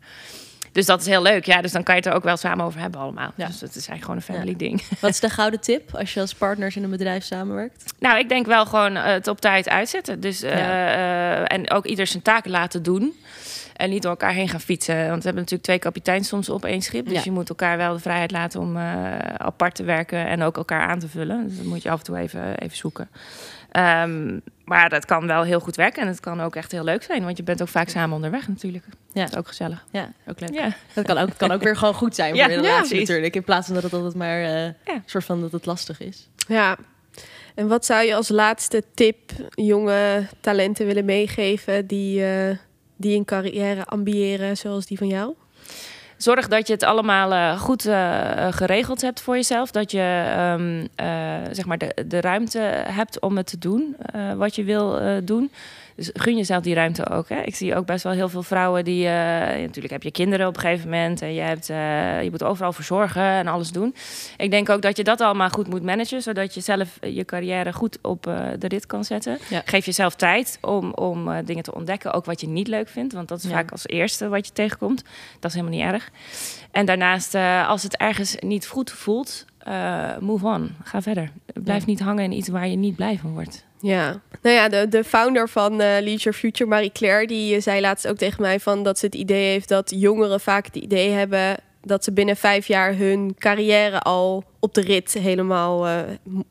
Dus dat is heel leuk. Ja, dus dan kan je het er ook wel samen over hebben allemaal. Ja. Dus dat is eigenlijk gewoon een family ding. Wat is de gouden tip als je als partners in een bedrijf samenwerkt? Nou, ik denk wel gewoon eh, het op tijd uitzetten. Dus, en ook ieder zijn taken laten doen. En niet door elkaar heen gaan fietsen. Want we hebben natuurlijk twee kapiteins soms op één schip. Dus Ja. je moet elkaar wel de vrijheid laten om apart te werken en ook elkaar aan te vullen. Dus dat moet je af en toe even, even zoeken. Ehm, maar dat kan wel heel goed werken. En het kan ook echt heel leuk zijn. Want je bent ook vaak samen onderweg natuurlijk. Ja. Dat is ook gezellig. Ja, ook leuk. Ja. Dat kan ook, kan ook weer gewoon goed zijn voor Ja, je ja, relatie natuurlijk. In plaats van dat het altijd maar eh, Ja. een soort van dat het lastig is. Ja. En wat zou je als laatste tip jonge talenten willen meegeven die, eh, die een carrière ambiëren zoals die van jou? Zorg dat je het allemaal eh, goed eh, geregeld hebt voor jezelf. Dat je ehm, eh, zeg maar de, de ruimte hebt om het te doen wat je wil doen. Dus gun jezelf die ruimte ook. Hè? Ik zie ook best wel heel veel vrouwen die... eh, natuurlijk heb je kinderen op een gegeven moment. En je, hebt, eh, je moet overal voor zorgen en alles doen. Ik denk ook dat je dat allemaal goed moet managen. Zodat je zelf je carrière goed op eh, de rit kan zetten. Ja. Geef jezelf tijd om, om eh, dingen te ontdekken. Ook wat je niet leuk vindt. Want dat is Ja. vaak als eerste wat je tegenkomt. Dat is helemaal niet erg. En daarnaast, eh, als het ergens niet goed voelt... eh, move on. Ga verder. Blijf Ja. niet hangen in iets waar je niet blij van wordt. Ja, nou ja, de, de founder van eh Lead Your Future, Marie Claire, die eh, zei laatst ook tegen mij van dat ze het idee heeft dat jongeren vaak het idee hebben dat ze binnen vijf jaar hun carrière al op de rit helemaal eh,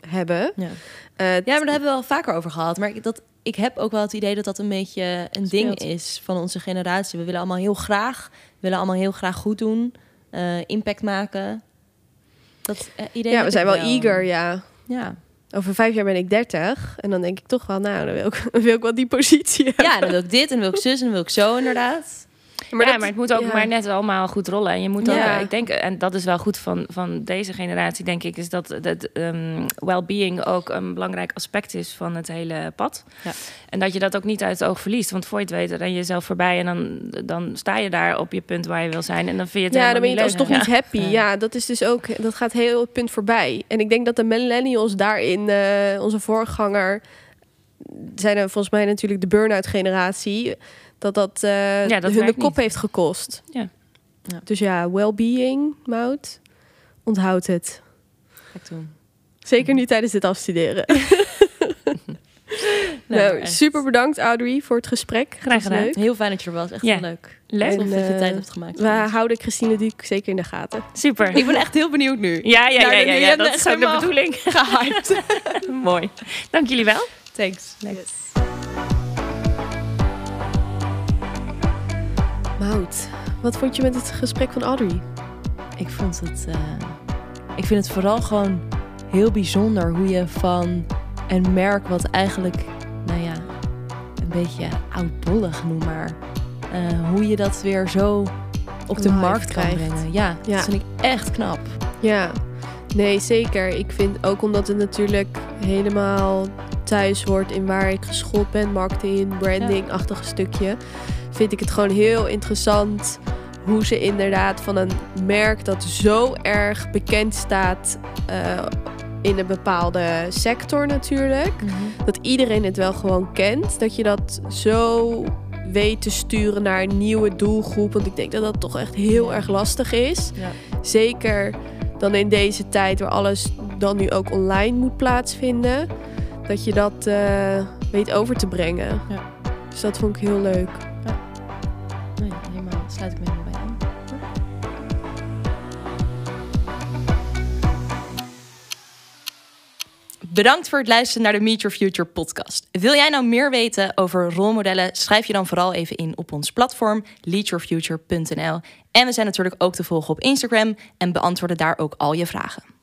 hebben. Ja. Eh, Ja, maar daar hebben we wel vaker over gehad. Maar ik, dat, ik heb ook wel het idee dat dat een beetje een ding is van onze generatie. We willen allemaal heel graag, willen allemaal heel graag goed doen, eh, impact maken. Dat eh, idee. ja, we zijn wel eager, ja. Ja. Over vijf jaar ben ik 30 en dan denk ik toch wel, nou, dan wil ik, dan wil ik wel die positie hebben. ja, dan wil ik dit en dan wil ik zus en dan wil ik zo inderdaad. Maar, ja, dat- maar het moet ook ja. maar net allemaal goed rollen. En je moet ook, Ja. ik denk, en dat is wel goed van, van deze generatie, denk ik, is dat dat ehm, well-being ook een belangrijk aspect is van het hele pad. Ja. En dat je dat ook niet uit het oog verliest. Want voor je het weet, ren je jezelf voorbij en dan, dan sta je daar op je punt waar je wil zijn. En dan vind je het Ja, dan ben je alsnog leuk. niet happy. Ja. Ja. dat is dus ook, dat gaat heel het punt voorbij. En ik denk dat de millennials daarin, eh, onze voorganger, zijn er volgens mij natuurlijk de burn-out generatie, dat dat, eh, Ja, dat hun de kop niet. heeft gekost. Ja. Ja. Dus ja, well-being, Mout, onthoud het. Ga ik doen. Zeker niet tijdens het afstuderen. nou, super bedankt Audrey voor het gesprek. Graag gedaan. leuk. Heel fijn dat je er was. Echt Ja. heel leuk. Leuk. Dat je eh, tijd hebt gemaakt. We houden Christine Duc zeker in de gaten. Super. Ik ben echt heel benieuwd nu. Ja, ja, ja, Nou, ja, ja, dat is ook de bedoeling. Gehyped. Mooi. Dank jullie wel. Thanks. Mout, wat vond je met het gesprek van Audrey? Ik vond het. eh, ik vind het vooral gewoon heel bijzonder hoe je van een merk wat eigenlijk, nou ja, een beetje oudbollig noem maar, eh, hoe je dat weer zo op de markt kan krijgt. brengen. Ja, Ja. dat vind ik echt knap. Ja, nee, zeker. Ik vind ook omdat het natuurlijk helemaal thuis hoort in waar ik geschoold ben, marketing, branding-achtige stukje, vind ik het gewoon heel interessant hoe ze inderdaad van een merk dat zo erg bekend staat eh, in een bepaalde sector natuurlijk, dat iedereen het wel gewoon kent, dat je dat zo weet te sturen naar een nieuwe doelgroep, want ik denk dat dat toch echt heel Ja. erg lastig is. Ja. Zeker dan in deze tijd waar alles dan nu ook online moet plaatsvinden. Dat je dat eh, weet over te brengen. Ja. Dus dat vond ik heel leuk. Ik. Bedankt voor het luisteren naar de Meet Your Future podcast. Wil jij nou meer weten over rolmodellen? Schrijf je dan vooral even in op ons platform leadyourfuture.nl. En we zijn natuurlijk ook te volgen op Instagram en beantwoorden daar ook al je vragen.